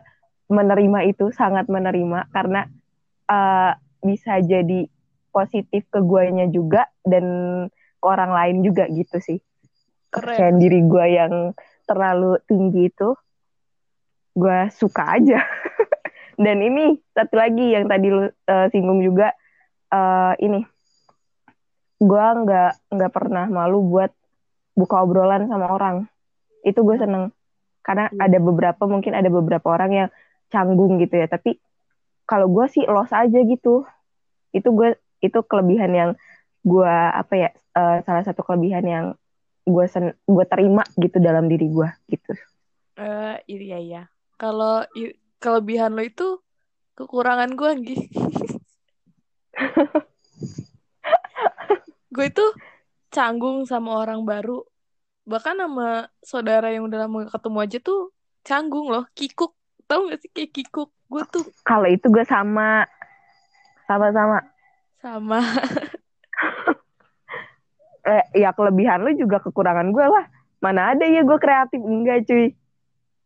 menerima itu sangat menerima. Karena eh, bisa jadi positif ke guanya juga dan ke orang lain juga gitu sih. Keren. kepercayaan diri gue yang terlalu tinggi itu gue suka aja. Dan ini satu lagi yang tadi lu eh, singgung juga eh, ini. Gue nggak nggak pernah malu buat buka obrolan sama orang itu gue seneng karena Iya. ada beberapa mungkin ada beberapa orang yang canggung gitu ya tapi kalau gue sih los aja gitu itu gue itu kelebihan yang gue apa ya eh, salah satu kelebihan yang gue sen gue terima gitu dalam diri gue gitu Eh, iya iya. Kalau kelebihan lo itu kekurangan gue, Anggi. gue itu canggung sama orang baru. Bahkan sama saudara yang udah lama ketemu aja tuh canggung loh, kikuk. Tahu gak sih kayak kikuk? Gue tuh kalau itu gue sama sama-sama sama. eh, ya kelebihan lu juga kekurangan gue lah mana ada ya gue kreatif enggak cuy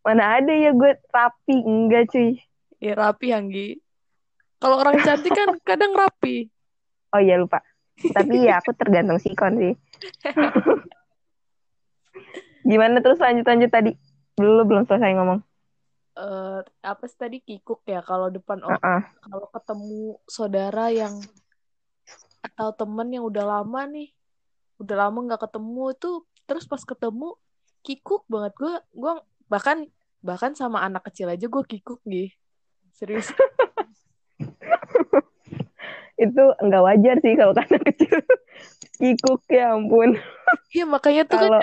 mana ada ya gue rapi enggak cuy Ya rapi, Anggi. Kalau orang cantik kan kadang rapi. oh iya lupa tapi ya aku tergantung sikon sih gimana terus lanjut lanjut tadi? Dulu belum selesai ngomong. Eh, apa sih tadi? Kikuk ya kalau depan orang Heeh. kalau ketemu saudara yang atau temen yang udah lama nih udah lama nggak ketemu tuh terus pas ketemu kikuk banget. Gue gue bahkan bahkan sama anak kecil aja gue kikuk nih serius. Itu enggak wajar sih kalau anak kecil. Kikuk ya ampun. Iya makanya tuh kan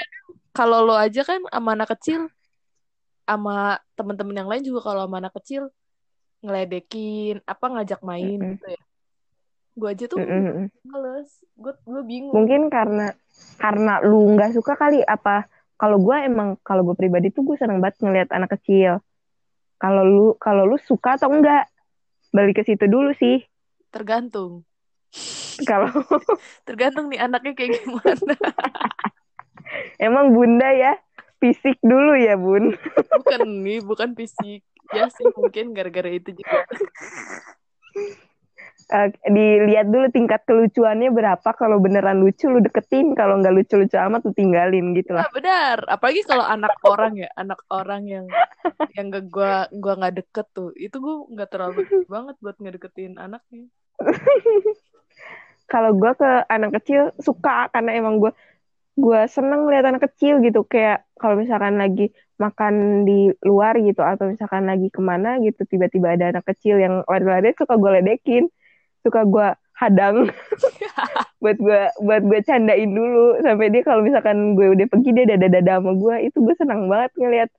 kalau lo aja kan sama anak kecil sama temen-temen yang lain juga kalau sama anak kecil ngeledekin apa ngajak main Mm-mm. gitu ya. Gue aja tuh Mm-mm. males. Gue gue bingung. Mungkin karena karena lu nggak suka kali apa kalau gue emang kalau gue pribadi tuh gue seneng banget ngeliat anak kecil. Kalau lu kalau lu suka atau enggak balik ke situ dulu sih. Tergantung. Kalau tergantung nih anaknya kayak gimana emang bunda ya fisik dulu ya bun. Bukan nih bukan fisik. Ya sih mungkin gara-gara itu juga. Eh, dilihat dulu tingkat kelucuannya berapa. Kalau beneran lucu lu deketin. Kalau nggak lucu-lucu amat lu tinggalin gitu lah. Nah, benar. Apalagi kalau anak orang ya anak orang yang yang gak gua gua nggak deket tuh. Itu gua nggak terlalu banget buat ngedeketin anaknya. Kalau gue ke anak kecil suka. Karena emang gue gue seneng lihat anak kecil gitu. Kayak kalau misalkan lagi makan di luar gitu atau misalkan lagi ke mana gitu tiba-tiba ada anak kecil yang lari-lari suka gue ledekin. Suka gue hadang. Buat gue buat gue candain dulu. Sampai dia kalau misalkan gue udah pergi dia dada dada sama gue itu gue senang banget ngelihat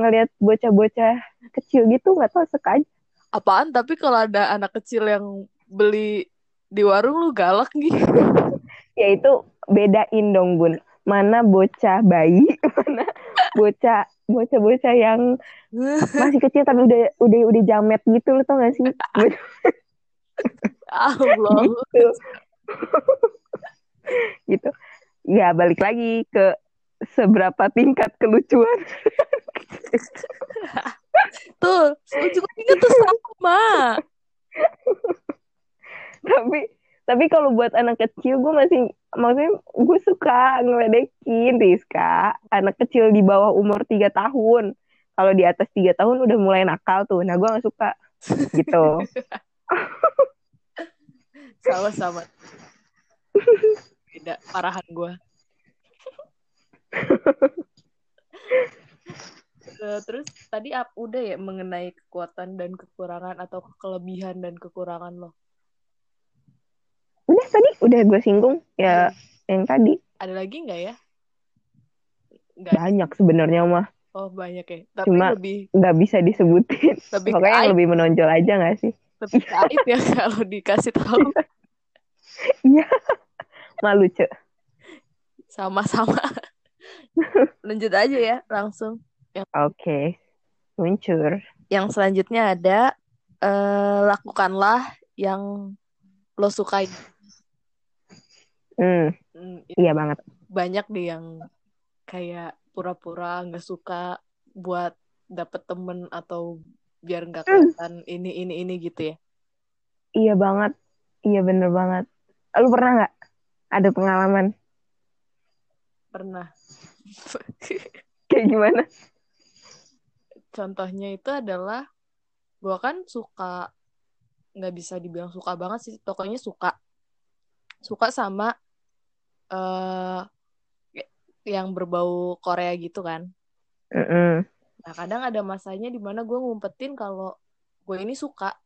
ngelihat bocah-bocah kecil gitu. Nggak tahu suka aja apaan? Tapi kalau ada anak kecil yang beli di warung lu galak gitu ya itu bedain dong bun. Mana bocah bayi mana bocah bocah-bocah yang masih kecil tapi udah udah udah jamet gitu lo tau gak sih? Allah. Gitu. Gitu. Ya balik lagi ke seberapa tingkat kelucuan. Tuh lu juga ingat tuh sama. Tapi tapi kalau buat anak kecil gue masih maksudnya gue suka ngeledekin Rizka. Anak kecil di bawah umur tiga tahun. Kalau di atas tiga tahun udah mulai nakal tuh. Nah gue gak suka. Gitu. Sama sama. Beda parahan gue Eh, terus tadi ap- udah ya mengenai kekuatan dan kekurangan atau kelebihan dan kekurangan lo udah tadi udah gue singgung ya yang tadi. Ada lagi nggak ya? Nggak. banyak sebenarnya mah. Oh banyak ya. Tapi Cuma- lebih nggak bisa disebutin. Lebih pokoknya yang lebih menonjol aja nggak sih? Lebih aib ya kalau dikasih tahu. Iya. Malu cek sama-sama. Lanjut aja ya langsung. oke. Muncul Yang selanjutnya ada eh, lakukanlah yang lo sukai. Hmm. Hmm, iya. Banget. Banyak deh yang kayak pura-pura nggak suka buat dapet temen atau biar nggak kelihatan ini ini ini gitu ya. iya banget. Iya bener banget. Lu pernah nggak? Ada pengalaman? Pernah. kayak gimana? Contohnya itu adalah gua kan suka nggak bisa dibilang suka banget sih, pokoknya suka. Suka sama eh yang berbau Korea gitu kan. Mm-mm. Nah, kadang ada masanya di mana gue ngumpetin kalau gue ini suka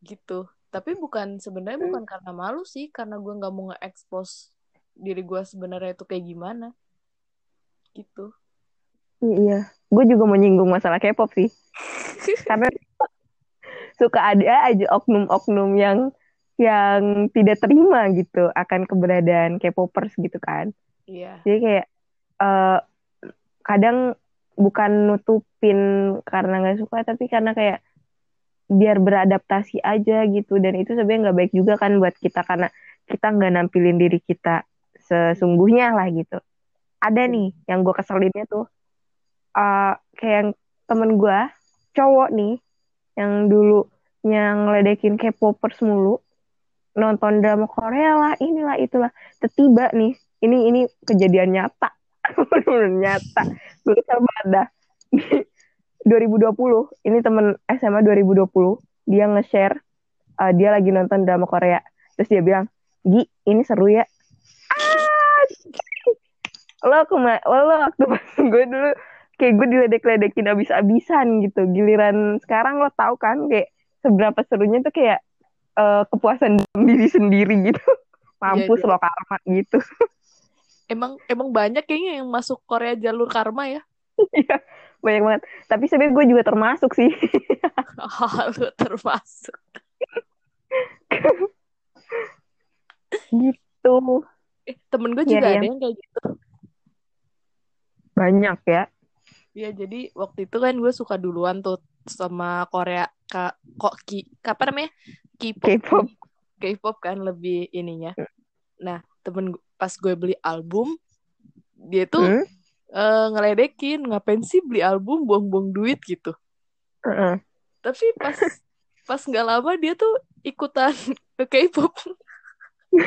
gitu. Tapi bukan sebenarnya bukan karena malu sih, karena gue nggak mau nge-expose diri gue sebenarnya itu kayak gimana. Gitu. Iya, gue juga mau nyinggung masalah K-pop sih. Karena suka ada aja oknum-oknum yang yang tidak terima gitu akan keberadaan K-popers gitu kan. Iya. Jadi kayak eh, kadang bukan nutupin karena nggak suka, tapi karena kayak biar beradaptasi aja gitu. Dan itu sebenarnya nggak baik juga kan buat kita karena kita nggak nampilin diri kita sesungguhnya lah gitu. Ada nih yang gue keselinnya tuh eh kayak yang temen gue cowok nih yang dulu yang ngeledekin K-popers mulu nonton drama Korea lah inilah itulah. Tiba nih ini ini kejadian nyata. Bener nyata. Kesel banget dah. 2020 ini temen SMA 2020 dia nge-share uh, dia lagi nonton drama Korea. Terus dia bilang Gi ini seru ya. Ah lo kema lo waktu gue dulu kayak gue diledek-ledekin abis-abisan gitu. Giliran sekarang lo tahu kan kayak seberapa serunya tuh kayak eh, kepuasan diri sendiri gitu mampus iya. lo karma gitu Emang emang banyak kayaknya yang masuk Korea jalur karma ya. Iya, banyak banget tapi sebenarnya gue juga termasuk sih Lu termasuk. gitu Eh, temen gue Iya, juga iya. ada yang kayak gitu. banyak ya Iya, jadi waktu itu kan gue suka duluan tuh sama Korea kak kok ki apa namanya K-pop K-pop. Kan lebih ininya. Nah temen pas gue beli album dia tuh Hmm? eh, ngeledekin ngapain sih beli album buang-buang duit gitu. Heeh. Tapi pas pas nggak lama dia tuh ikutan ke K-pop.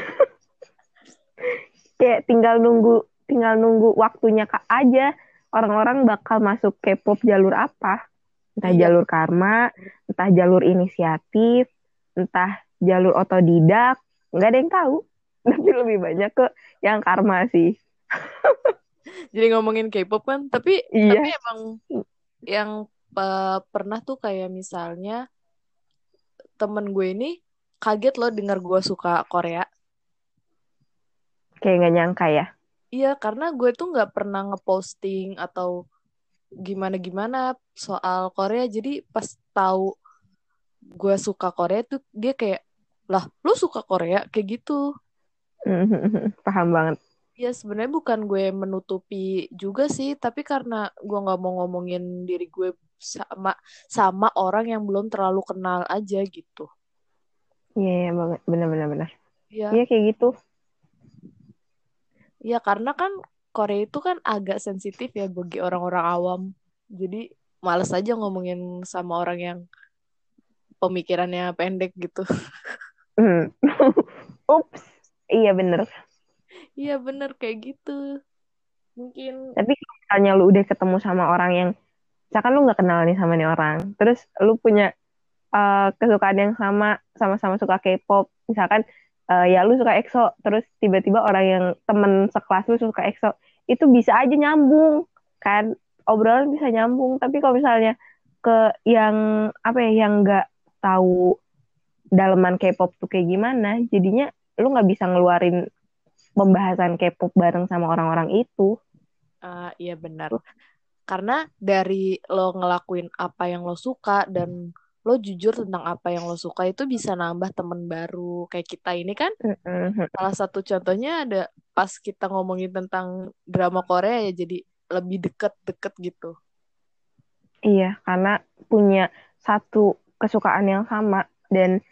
kayak tinggal nunggu tinggal nunggu waktunya kak aja orang-orang bakal masuk K-pop jalur apa entah Iya. jalur karma entah jalur inisiatif entah jalur otodidak nggak ada yang tahu tapi lebih banyak ke yang karma sih Jadi ngomongin K-pop kan, tapi Iya. tapi emang yang eh, pernah tuh kayak misalnya temen gue ini kaget loh dengar gue suka Korea. kayak nggak nyangka ya Iya, karena gue tuh nggak pernah ngeposting atau gimana-gimana soal Korea. Jadi pas tahu gue suka Korea tuh dia kayak, lah, lu suka Korea kayak gitu. paham banget Ya sebenarnya bukan gue menutupi juga sih, tapi karena gue nggak mau ngomongin diri gue sama sama orang yang belum terlalu kenal aja gitu. iya iya banget bener-bener bener Ya, iya kayak gitu ya karena kan Korea itu kan agak sensitif ya bagi orang-orang awam. Jadi males aja ngomongin sama orang yang pemikirannya pendek gitu. Hmm. ups iya bener Iya bener kayak gitu. Mungkin Tapi kalau misalnya lu udah ketemu sama orang yang, misalkan lu nggak kenal nih sama nih orang, terus lu punya eh, kesukaan yang sama, sama-sama suka K-pop, misalkan eh, ya lu suka EXO, terus tiba-tiba orang yang temen sekelas lu suka EXO, itu bisa aja nyambung, kan? Obrolan bisa nyambung. Tapi kalau misalnya ke yang apa ya, yang nggak tahu daleman K-pop tuh kayak gimana, jadinya lu nggak bisa ngeluarin pembahasan K-pop bareng sama orang-orang itu. Uh, iya benar. Karena dari lo ngelakuin apa yang lo suka dan lo jujur tentang apa yang lo suka itu bisa nambah temen baru. Kayak kita ini kan salah satu contohnya ada pas kita ngomongin tentang drama Korea ya jadi lebih deket-deket gitu. Iya, karena punya satu kesukaan yang sama. Dan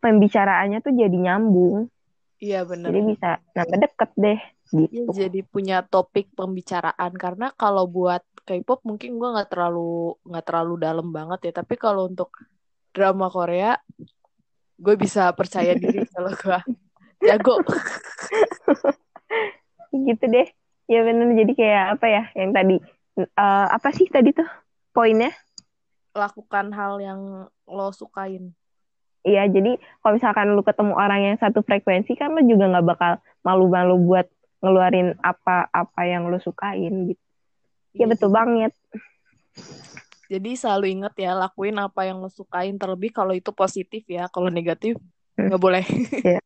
pembicaraannya tuh jadi nyambung. Iya benar. Jadi bisa nambah deket deh gitu. Ya, jadi punya topik pembicaraan. Karena kalau buat K-pop mungkin gue nggak terlalu nggak terlalu dalam banget ya. Tapi kalau untuk drama Korea gue bisa percaya diri kalau gue jago. Gitu deh. Ya benar jadi kayak apa ya? Yang tadi uh, apa sih tadi tuh poinnya? Lakukan hal yang lo sukain Iya, jadi kalau misalkan lu ketemu orang yang satu frekuensi kan lu juga nggak bakal malu-malu buat ngeluarin apa-apa yang lu sukain gitu. Iya, ya betul banget. Jadi selalu inget ya lakuin apa yang lo sukain terlebih kalau itu positif ya, kalau negatif hmm. nggak boleh. Iya.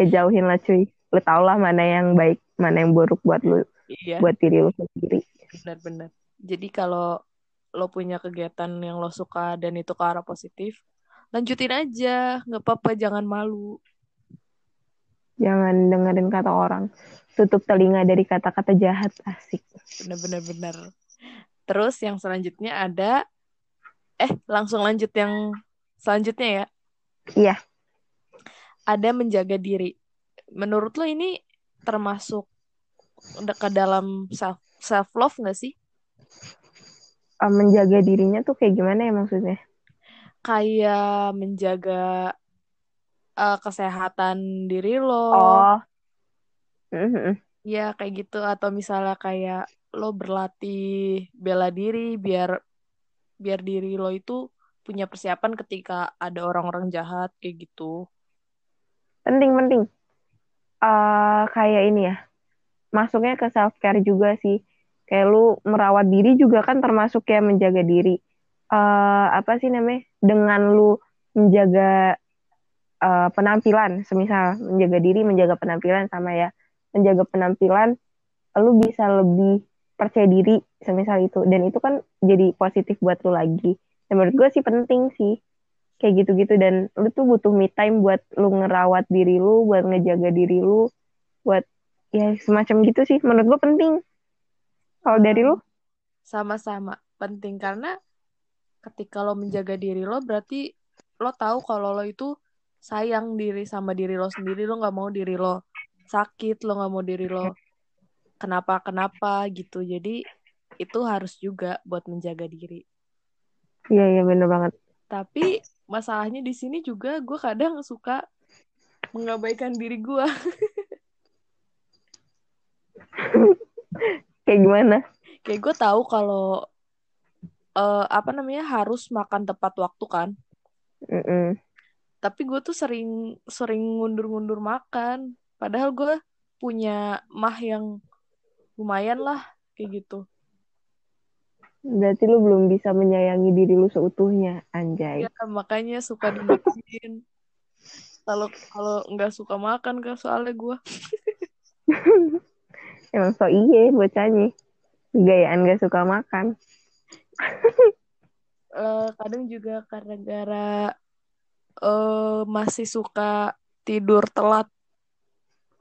Ya jauhin lah cuy. Lu tau lah mana yang baik, mana yang buruk buat lu, iya. buat diri lu sendiri. Benar-benar. Jadi kalau lo punya kegiatan yang lo suka dan itu ke arah positif, lanjutin aja nggak apa-apa jangan malu. Jangan dengerin kata orang. Tutup telinga dari kata-kata jahat asik. Bener-bener bener terus yang selanjutnya ada eh langsung lanjut yang selanjutnya ya. Iya. Ada menjaga diri. Menurut lo ini termasuk ke dalam self self love nggak sih menjaga dirinya tuh kayak gimana ya maksudnya kayak menjaga uh, kesehatan diri lo. Oh. Ya kayak gitu atau misalnya kayak lo berlatih bela diri biar biar diri lo itu punya persiapan ketika ada orang-orang jahat kayak gitu. Penting penting. Uh, kayak ini ya. Masuknya ke self care juga sih. Kayak lu merawat diri juga kan termasuk kayak menjaga diri. Uh, apa sih namanya? Dengan lu menjaga uh, penampilan semisal menjaga diri menjaga penampilan sama ya menjaga penampilan lu bisa lebih percaya diri semisal itu. Dan itu kan jadi positif buat lu lagi. Dan menurut gue sih penting sih. Kayak gitu-gitu. Dan lu tuh butuh me time buat lu ngerawat diri lu buat ngejaga diri lu buat ya semacam gitu sih. Menurut gue penting kalau dari lu? Sama-sama. Penting karena ketika lo menjaga diri lo berarti lo tahu kalau lo itu sayang diri sama diri lo sendiri. Lo nggak mau diri lo sakit lo nggak mau diri lo kenapa kenapa gitu. Jadi itu harus juga buat menjaga diri. Iya iya bener banget. Tapi masalahnya di sini juga gue kadang suka mengabaikan diri gue kayak gimana kayak gue tahu kalau uh, apa namanya harus makan tepat waktu kan. Mm -mm. Tapi gue tuh sering sering ngundur-ngundur makan. Padahal gue punya mah yang lumayan lah kayak gitu. Berarti lu belum bisa menyayangi diri lu seutuhnya, anjay. Ya, makanya suka dimakan. kalau kalau nggak suka makan kan soalnya gue. Emang so iye bocahnya. Gayaan gak suka makan uh, kadang juga karena gara uh, masih suka tidur telat.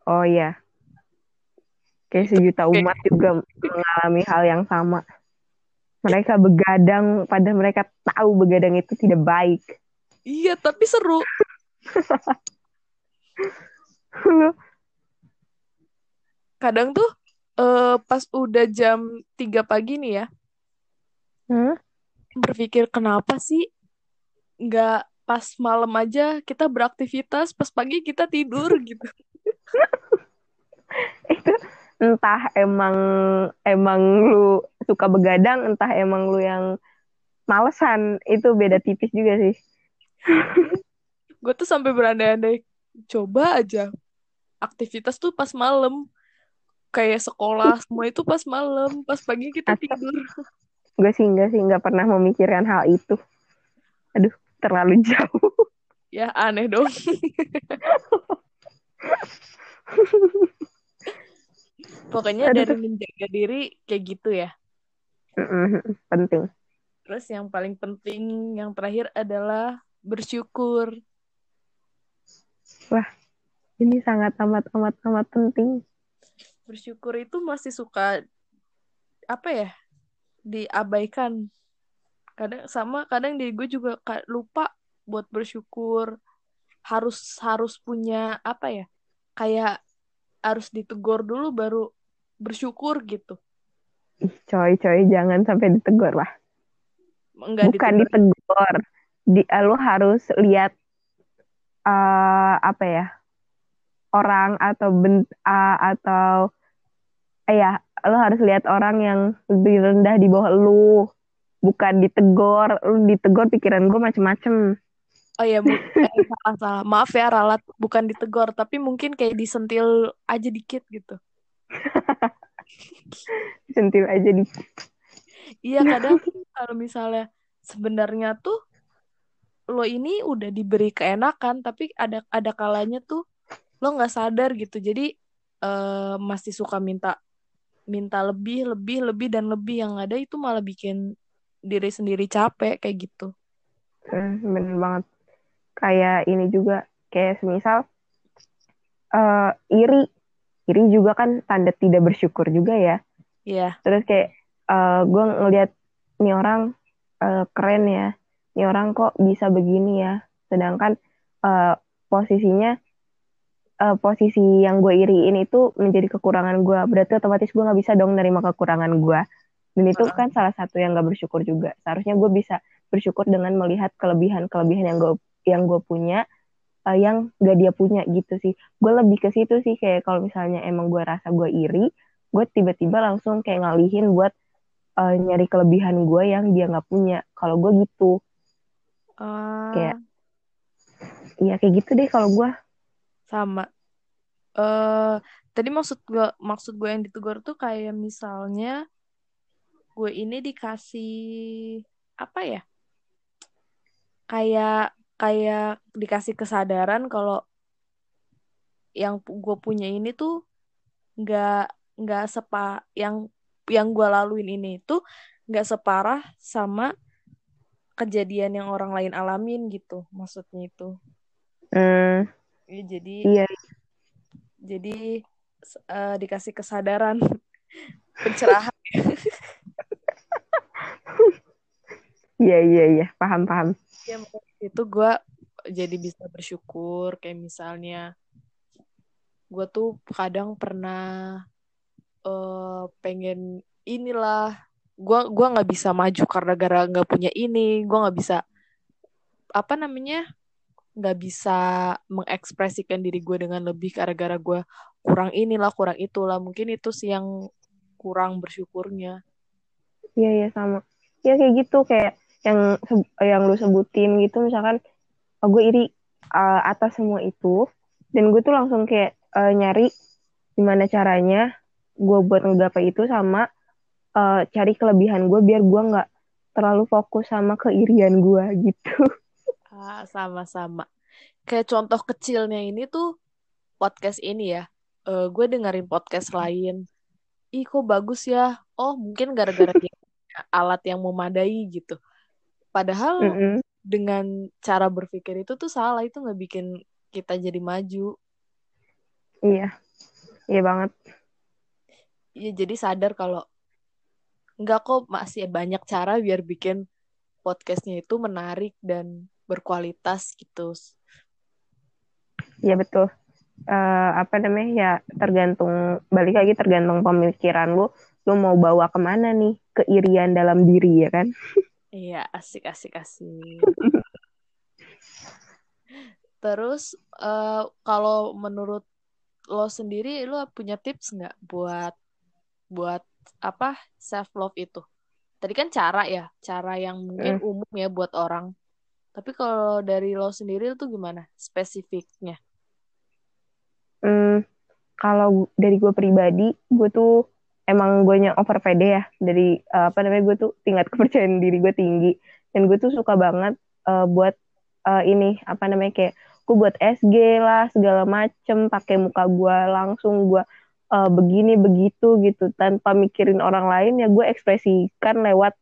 Oh iya. Kayak sejuta umat juga mengalami hal yang sama. Mereka begadang, pada mereka tahu begadang itu tidak baik. Iya, tapi seru. Kadang tuh uh, pas udah jam 3 pagi nih ya, hmm? berpikir kenapa sih nggak pas malam aja kita beraktivitas pas pagi kita tidur gitu. Itu entah emang emang lu suka begadang entah emang lu yang malesan. Itu beda tipis juga sih. Gue tuh sampai berandai-andai coba aja aktivitas tuh pas malam kayak sekolah semua itu pas malam pas pagi kita tidur gue sih enggak sih enggak pernah memikirkan hal itu aduh terlalu jauh ya aneh dong Pokoknya Aduh. dari menjaga diri kayak gitu ya. Mm-mm, penting. Terus yang paling penting yang terakhir adalah bersyukur. Ini sangat amat amat amat penting. Bersyukur itu masih suka apa ya? diabaikan. Kadang sama kadang diri gue juga lupa buat bersyukur. Harus harus punya apa ya? Kayak harus ditegur dulu baru bersyukur gitu. Ih, coy, coy, jangan sampai ditegur lah. Enggak Bukan ditegur. ditegur. Di, lu harus lihat eh apa ya? Orang atau bent uh, atau eh, ya, lu harus lihat orang yang lebih rendah di bawah lu. Bukan ditegur, lu ditegur pikiran gue macem-macem. Oh ya, mu- eh, salah salah. Maaf ya Ralat, bukan ditegur, tapi mungkin kayak disentil aja dikit gitu. Sentil aja di Iya, kadang kalau misalnya sebenarnya tuh lo ini udah diberi keenakan, tapi ada ada kalanya tuh lo nggak sadar gitu. Jadi eh, masih suka minta minta lebih, lebih, lebih dan lebih yang ada itu malah bikin diri sendiri capek kayak gitu. Eh, bener banget. Kayak ini juga, kayak semisal eh iri. Iri juga kan tanda tidak bersyukur juga ya. Iya, Terus kayak eh gue ngeliat nih orang eh, keren ya. Nih orang kok bisa begini ya. Sedangkan eh, posisinya eh, posisi yang gue iriin itu menjadi kekurangan gue. Berarti otomatis gue nggak bisa dong nerima kekurangan gue. Dan itu Heeh. kan salah satu yang gak bersyukur juga. Seharusnya gue bisa bersyukur dengan melihat kelebihan-kelebihan yang gue yang gue punya eh, yang gak dia punya gitu sih. Gue lebih ke situ sih kayak kalau misalnya emang gue rasa gue iri, gue tiba-tiba langsung kayak ngalihin buat eh, nyari kelebihan gue yang dia nggak punya. Kalau gue gitu, Ah, Kayak- ya kayak gitu deh kalau gue. Sama. Eh, tadi maksud gue maksud gue yang ditegur tuh kayak misalnya gue ini dikasih apa ya? Kayak kayak dikasih kesadaran kalau yang gue punya ini tuh nggak nggak sepa yang yang gue laluin ini tuh nggak separah sama kejadian yang orang lain alamin gitu maksudnya itu Hmm, Ya, jadi iya, jadi eh, dikasih kesadaran pencerahan. Iya, iya, iya, paham, paham. ya itu gue jadi bisa bersyukur. Kayak misalnya gue tuh kadang pernah eh pengen inilah. Gue gua nggak bisa maju karena gara nggak punya ini. Gue nggak bisa apa namanya nggak bisa mengekspresikan diri gue dengan lebih gara-gara gue kurang inilah kurang itulah mungkin itu sih yang kurang bersyukurnya Iya, iya, sama. Ya kayak gitu, kayak yang yang lu sebutin gitu, misalkan oh, gue iri uh, atas semua itu, dan gue tuh langsung kayak uh, nyari gimana caranya gue buat ngegapai itu sama uh, cari kelebihan gue biar gue nggak terlalu fokus sama keirian gue gitu. Ah, sama-sama. Kayak contoh kecilnya ini tuh podcast ini ya. Eh, gue dengerin podcast lain. Ih, kok bagus ya? Oh, mungkin gara-gara dia alat yang memadai gitu. Padahal Mm-mm. dengan cara berpikir itu tuh salah. Itu nggak bikin kita jadi maju. Iya, iya banget. Ya, jadi sadar kalau nggak kok masih banyak cara biar bikin podcastnya itu menarik dan berkualitas gitu. Iya betul. Eh, apa namanya ya tergantung balik lagi tergantung pemikiran lu, lu mau bawa ke mana nih keirian dalam diri ya kan? Iya, asik, asik, asik. Terus, eh, kalau menurut lo sendiri, lo punya tips nggak buat buat apa self love itu? Tadi kan cara ya, cara yang mungkin umum ya buat orang. Tapi kalau dari lo sendiri itu gimana spesifiknya? Hmm, kalau dari gue pribadi, gue tuh emang gue nya over pede ya. Dari eh, apa namanya gue tuh tingkat kepercayaan diri gue tinggi dan gue tuh suka banget eh, buat eh, ini apa namanya kayak gue buat SG lah segala macem pakai muka gue langsung gue uh, begini begitu gitu tanpa mikirin orang lain ya gue ekspresikan lewat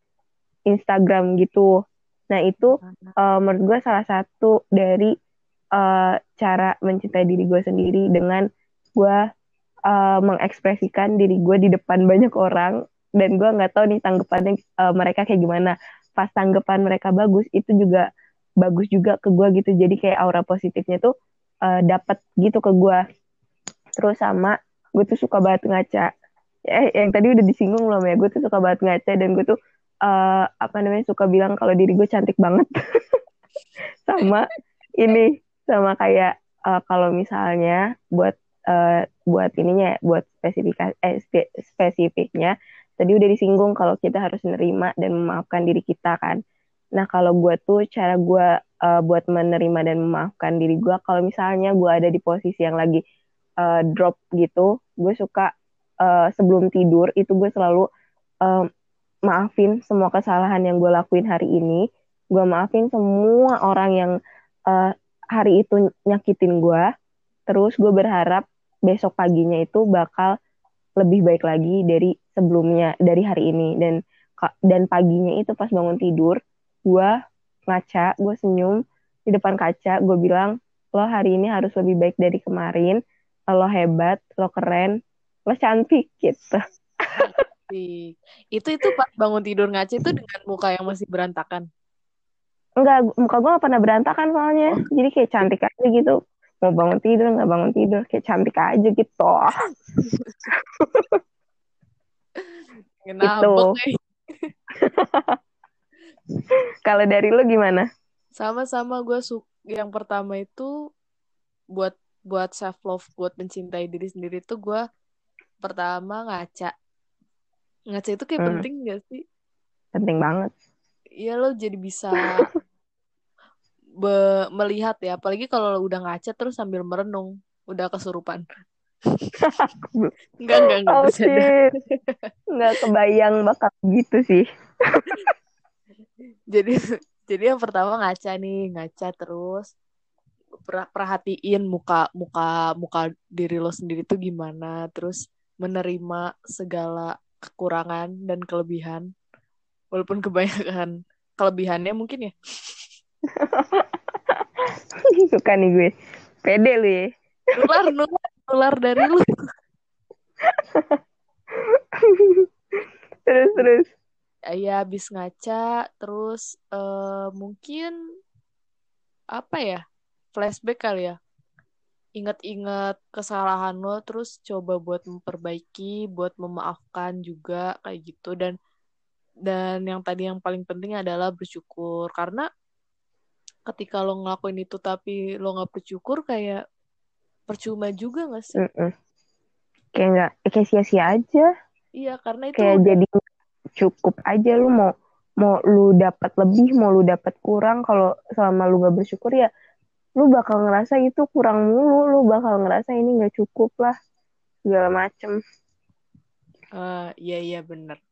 Instagram gitu nah itu uh, menurut gue salah satu dari uh, cara mencintai diri gue sendiri dengan gue uh, mengekspresikan diri gue di depan banyak orang dan gue nggak tahu nih tanggapannya uh, mereka kayak gimana. Pas tanggapan mereka bagus itu juga bagus juga ke gue gitu. Jadi kayak aura positifnya tuh uh, dapat gitu ke gue terus sama gue tuh suka banget ngaca. Eh yang tadi udah disinggung belum ya? Gue tuh suka banget ngaca dan gue tuh uh, apa namanya suka bilang kalau diri gue cantik banget. Sama ini sama kayak uh, kalau misalnya buat uh, buat ininya buat spesifikasi eh, spe, spesifiknya tadi udah disinggung kalau kita harus menerima dan memaafkan diri kita kan. Nah kalau gue tuh cara gue uh, buat menerima dan memaafkan diri gue kalau misalnya gue ada di posisi yang lagi uh, drop gitu gue suka uh, sebelum tidur itu gue selalu uh, maafin semua kesalahan yang gue lakuin hari ini. Gue maafin semua orang yang uh, hari itu nyakitin gue terus gue berharap besok paginya itu bakal lebih baik lagi dari sebelumnya dari hari ini. Dan dan paginya itu pas bangun tidur gue ngaca gue senyum di depan kaca. Gue bilang lo hari ini harus lebih baik dari kemarin. Lo hebat, lo keren, lo cantik gitu. Itu itu pas bangun tidur ngaca itu dengan muka yang masih berantakan. Enggak, muka gue gak pernah berantakan soalnya. Oh. Jadi kayak cantik aja gitu. Mau bangun tidur, nggak bangun tidur. Kayak cantik aja gitu. Kenapa? Gitu. Kalau dari lo gimana? Sama-sama gue su yang pertama itu buat buat self love buat mencintai diri sendiri tuh gue pertama ngaca ngaca itu kayak hmm. penting gak sih? Penting banget. Iya lo jadi bisa be melihat ya apalagi kalau lo udah ngaca terus sambil merenung udah kesurupan. Enggak enggak enggak oh, enggak kebayang bakal gitu sih. Jadi jadi yang pertama ngaca nih ngaca terus perhatiin muka muka muka diri lo sendiri tuh gimana terus menerima segala kekurangan dan kelebihan. Walaupun kebanyakan kelebihannya mungkin ya. Suka nih gue. Pede lu ya. Nular nular nular dari lu. Terus terus. Ya habis ngaca terus uh, mungkin apa ya? Flashback kali ya ingat-ingat kesalahan lo terus coba buat memperbaiki buat memaafkan juga kayak gitu. Dan dan yang tadi yang paling penting adalah bersyukur. Karena ketika lo ngelakuin itu tapi lo nggak bersyukur kayak percuma juga gak sih? Mm -mm. kayak nggak kayak sia-sia aja. Iya karena itu kayak jadi cukup aja lo mau mau lu dapat lebih mau lu dapat kurang kalau selama lu gak bersyukur ya lu bakal ngerasa itu kurang mulu lu bakal ngerasa ini nggak cukup lah segala macem. Uh, iya iya bener.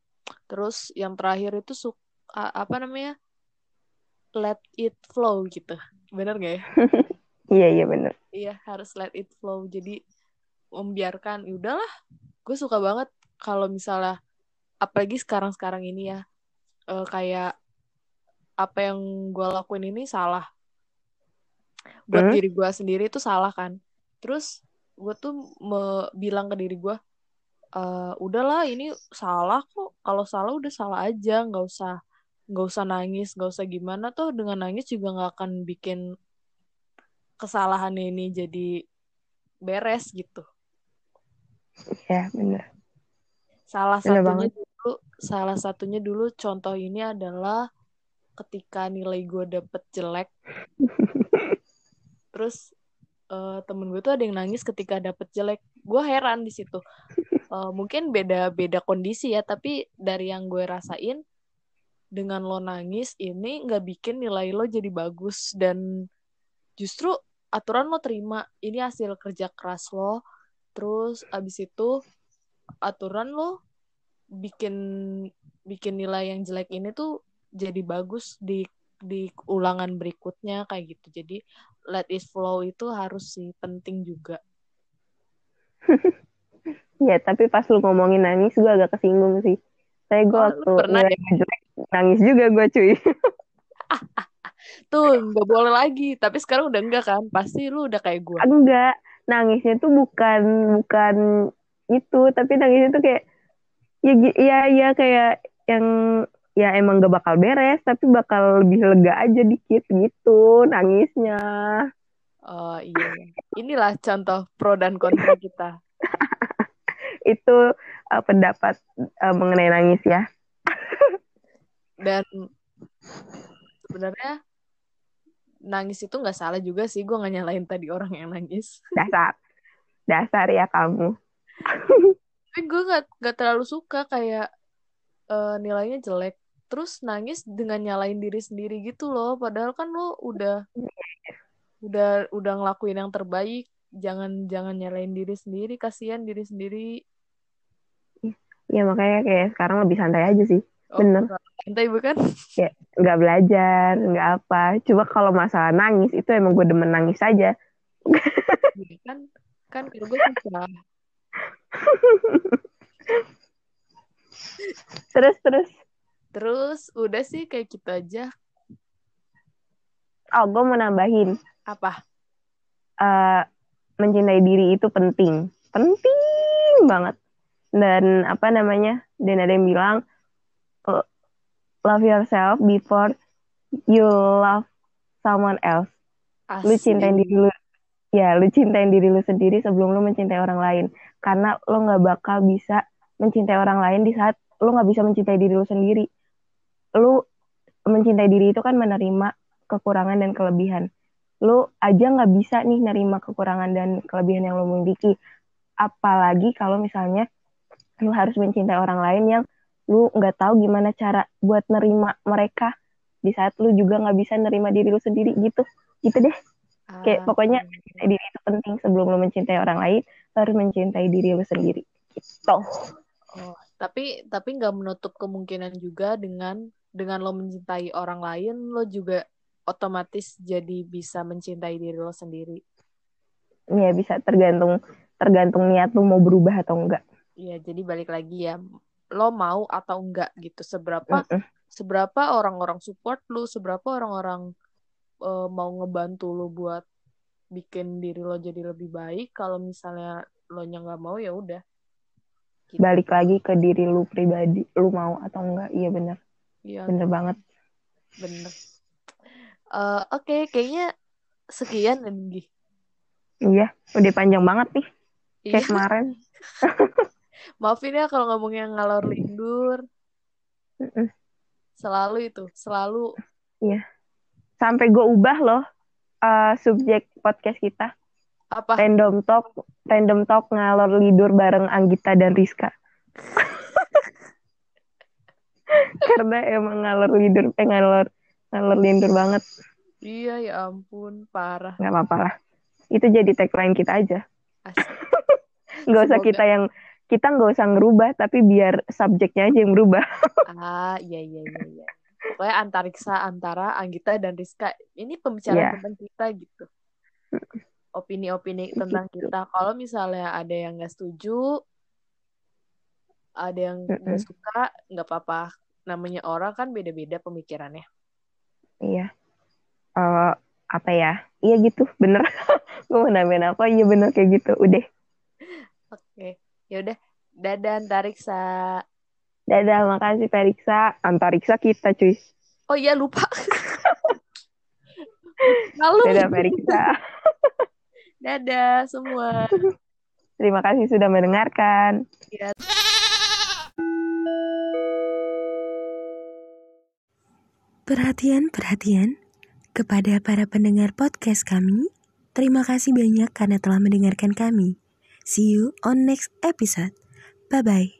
Terus yang terakhir itu suka apa namanya? Let it flow gitu. Bener gak ya? Iya iya bener. Iya harus let it flow. Jadi membiarkan ya udahlah. Gue suka banget kalau misalnya apalagi sekarang sekarang ini ya uh, kayak apa yang gue lakuin ini salah buat hmm? diri gue sendiri itu salah kan. Terus gue tuh me bilang ke diri gue uh, udahlah ini salah kok. Kalau salah udah salah aja nggak usah nggak usah nangis nggak usah gimana. Tuh dengan nangis juga nggak akan bikin kesalahan ini jadi beres gitu. Ya benar salah bener satunya banget. dulu salah satunya dulu contoh ini adalah ketika nilai gue dapet jelek terus uh, temen gue tuh ada yang nangis ketika dapet jelek. Gue heran di situ. Uh, mungkin beda beda kondisi ya tapi dari yang gue rasain dengan lo nangis ini nggak bikin nilai lo jadi bagus. Dan justru aturan lo terima. Ini hasil kerja keras lo. Terus abis itu aturan lo bikin bikin nilai yang jelek ini tuh jadi bagus di di ulangan berikutnya kayak gitu jadi let it flow itu harus sih penting juga Ya, tapi pas lu ngomongin nangis, gue agak kesinggung sih. Saya gue Oh, waktu pernah gue jelek, nangis juga gue cuy. Tuh, nggak boleh lagi. Tapi sekarang udah enggak kan? Pasti lu udah kayak gue. Enggak, nangisnya tuh bukan bukan itu, tapi nangisnya tuh kayak ya ya ya kayak yang ya emang gak bakal beres, tapi bakal lebih lega aja dikit gitu nangisnya. Oh iya. Inilah contoh pro dan kontra kita. Itu uh, pendapat uh, mengenai nangis ya. Dan sebenarnya nangis itu nggak salah juga sih. Gue nggak nyalain tadi orang yang nangis. Dasar. Dasar ya kamu. Tapi gue nggak nggak terlalu suka kayak eh, nilainya jelek. Terus nangis dengan nyalain diri sendiri gitu loh. Padahal kan lo udah udah udah ngelakuin yang terbaik. Jangan jangan nyalain diri sendiri. Kasihan diri sendiri. Ya makanya kayak sekarang lebih santai aja sih. Oh, Bener. Santai bukan? Kayak nggak belajar, nggak apa. Coba kalau masalah nangis itu emang gue demen nangis aja. Iya kan kan kalau gue susah. Terus terus. Terus udah sih kayak gitu aja. Oh, gue mau nambahin. Apa? eh, mencintai diri itu penting. Penting banget. Dan apa namanya? Dan ada yang bilang "Lo- love yourself before you love someone else. Lu Asik. cintain diri lu. Ya, lu cintain diri lu sendiri sebelum lu mencintai orang lain. Karena lu nggak bakal bisa mencintai orang lain di saat lu nggak bisa mencintai diri lu sendiri. Lu mencintai diri itu kan menerima kekurangan dan kelebihan. Lu aja nggak bisa nih nerima kekurangan dan kelebihan yang lu miliki. Apalagi kalau misalnya lu harus mencintai orang lain yang lu nggak tahu gimana cara buat nerima mereka di saat lu juga nggak bisa nerima diri lu sendiri gitu. Gitu deh. Kayak Ah, pokoknya mencintai diri itu penting sebelum lo mencintai orang lain, harus mencintai diri lo sendiri. Gitu. Oh, tapi tapi nggak menutup kemungkinan juga dengan dengan lo mencintai orang lain, lo juga otomatis jadi bisa mencintai diri lo sendiri. Ya bisa tergantung tergantung niat lo mau berubah atau enggak. Iya, jadi balik lagi ya, lo mau atau enggak gitu. Seberapa Mm-mm. seberapa orang-orang support lo, seberapa orang-orang eh, mau ngebantu lo buat bikin diri lo jadi lebih baik. Kalau misalnya lo nya nggak mau ya udah. Gitu. Balik lagi ke diri lu pribadi, lu mau atau enggak. Iya bener, Iya, bener banget. bener. Eh, Oke, kayaknya sekian Anggi. Iya, udah panjang banget nih Iya, kayak kemarin. maafin ya kalau ngomongnya ngalor lindur. Selalu itu, selalu Sampai gue ubah loh eh, subjek podcast kita. apa? Random talk, random talk ngalor lidur bareng Anggita dan Rizka. Karena emang ngalor lidur, eh ngalor ngalor lindur banget. Iya, ya ampun, parah. nggak apa-apa lah itu jadi tagline kita aja Asik. nggak usah kita yang kita nggak usah ngerubah tapi biar subjeknya aja yang berubah Ah, iya iya iya iya. Pokoknya antariksa antara Anggita dan Rizka. Ini pembicaraan Iya. tentang kita gitu. Opini-opini tentang Gitu. kita. Kalau misalnya ada yang nggak setuju, ada yang nggak Mm-mm. suka, nggak apa-apa. Namanya orang kan beda-beda pemikirannya. iya Eh, apa ya iya gitu bener gue mau nambahin apa iya bener kayak gitu udah Oke, ya udah. Dadah antariksa. dadah makasih Periksa antariksa kita cuy Oh iya lupa. Lalu. dadah Periksa Dadah semua. terima kasih sudah mendengarkan Perhatian, perhatian kepada para pendengar podcast kami. Terima kasih banyak karena telah mendengarkan kami. See you on next episode. Bye bye.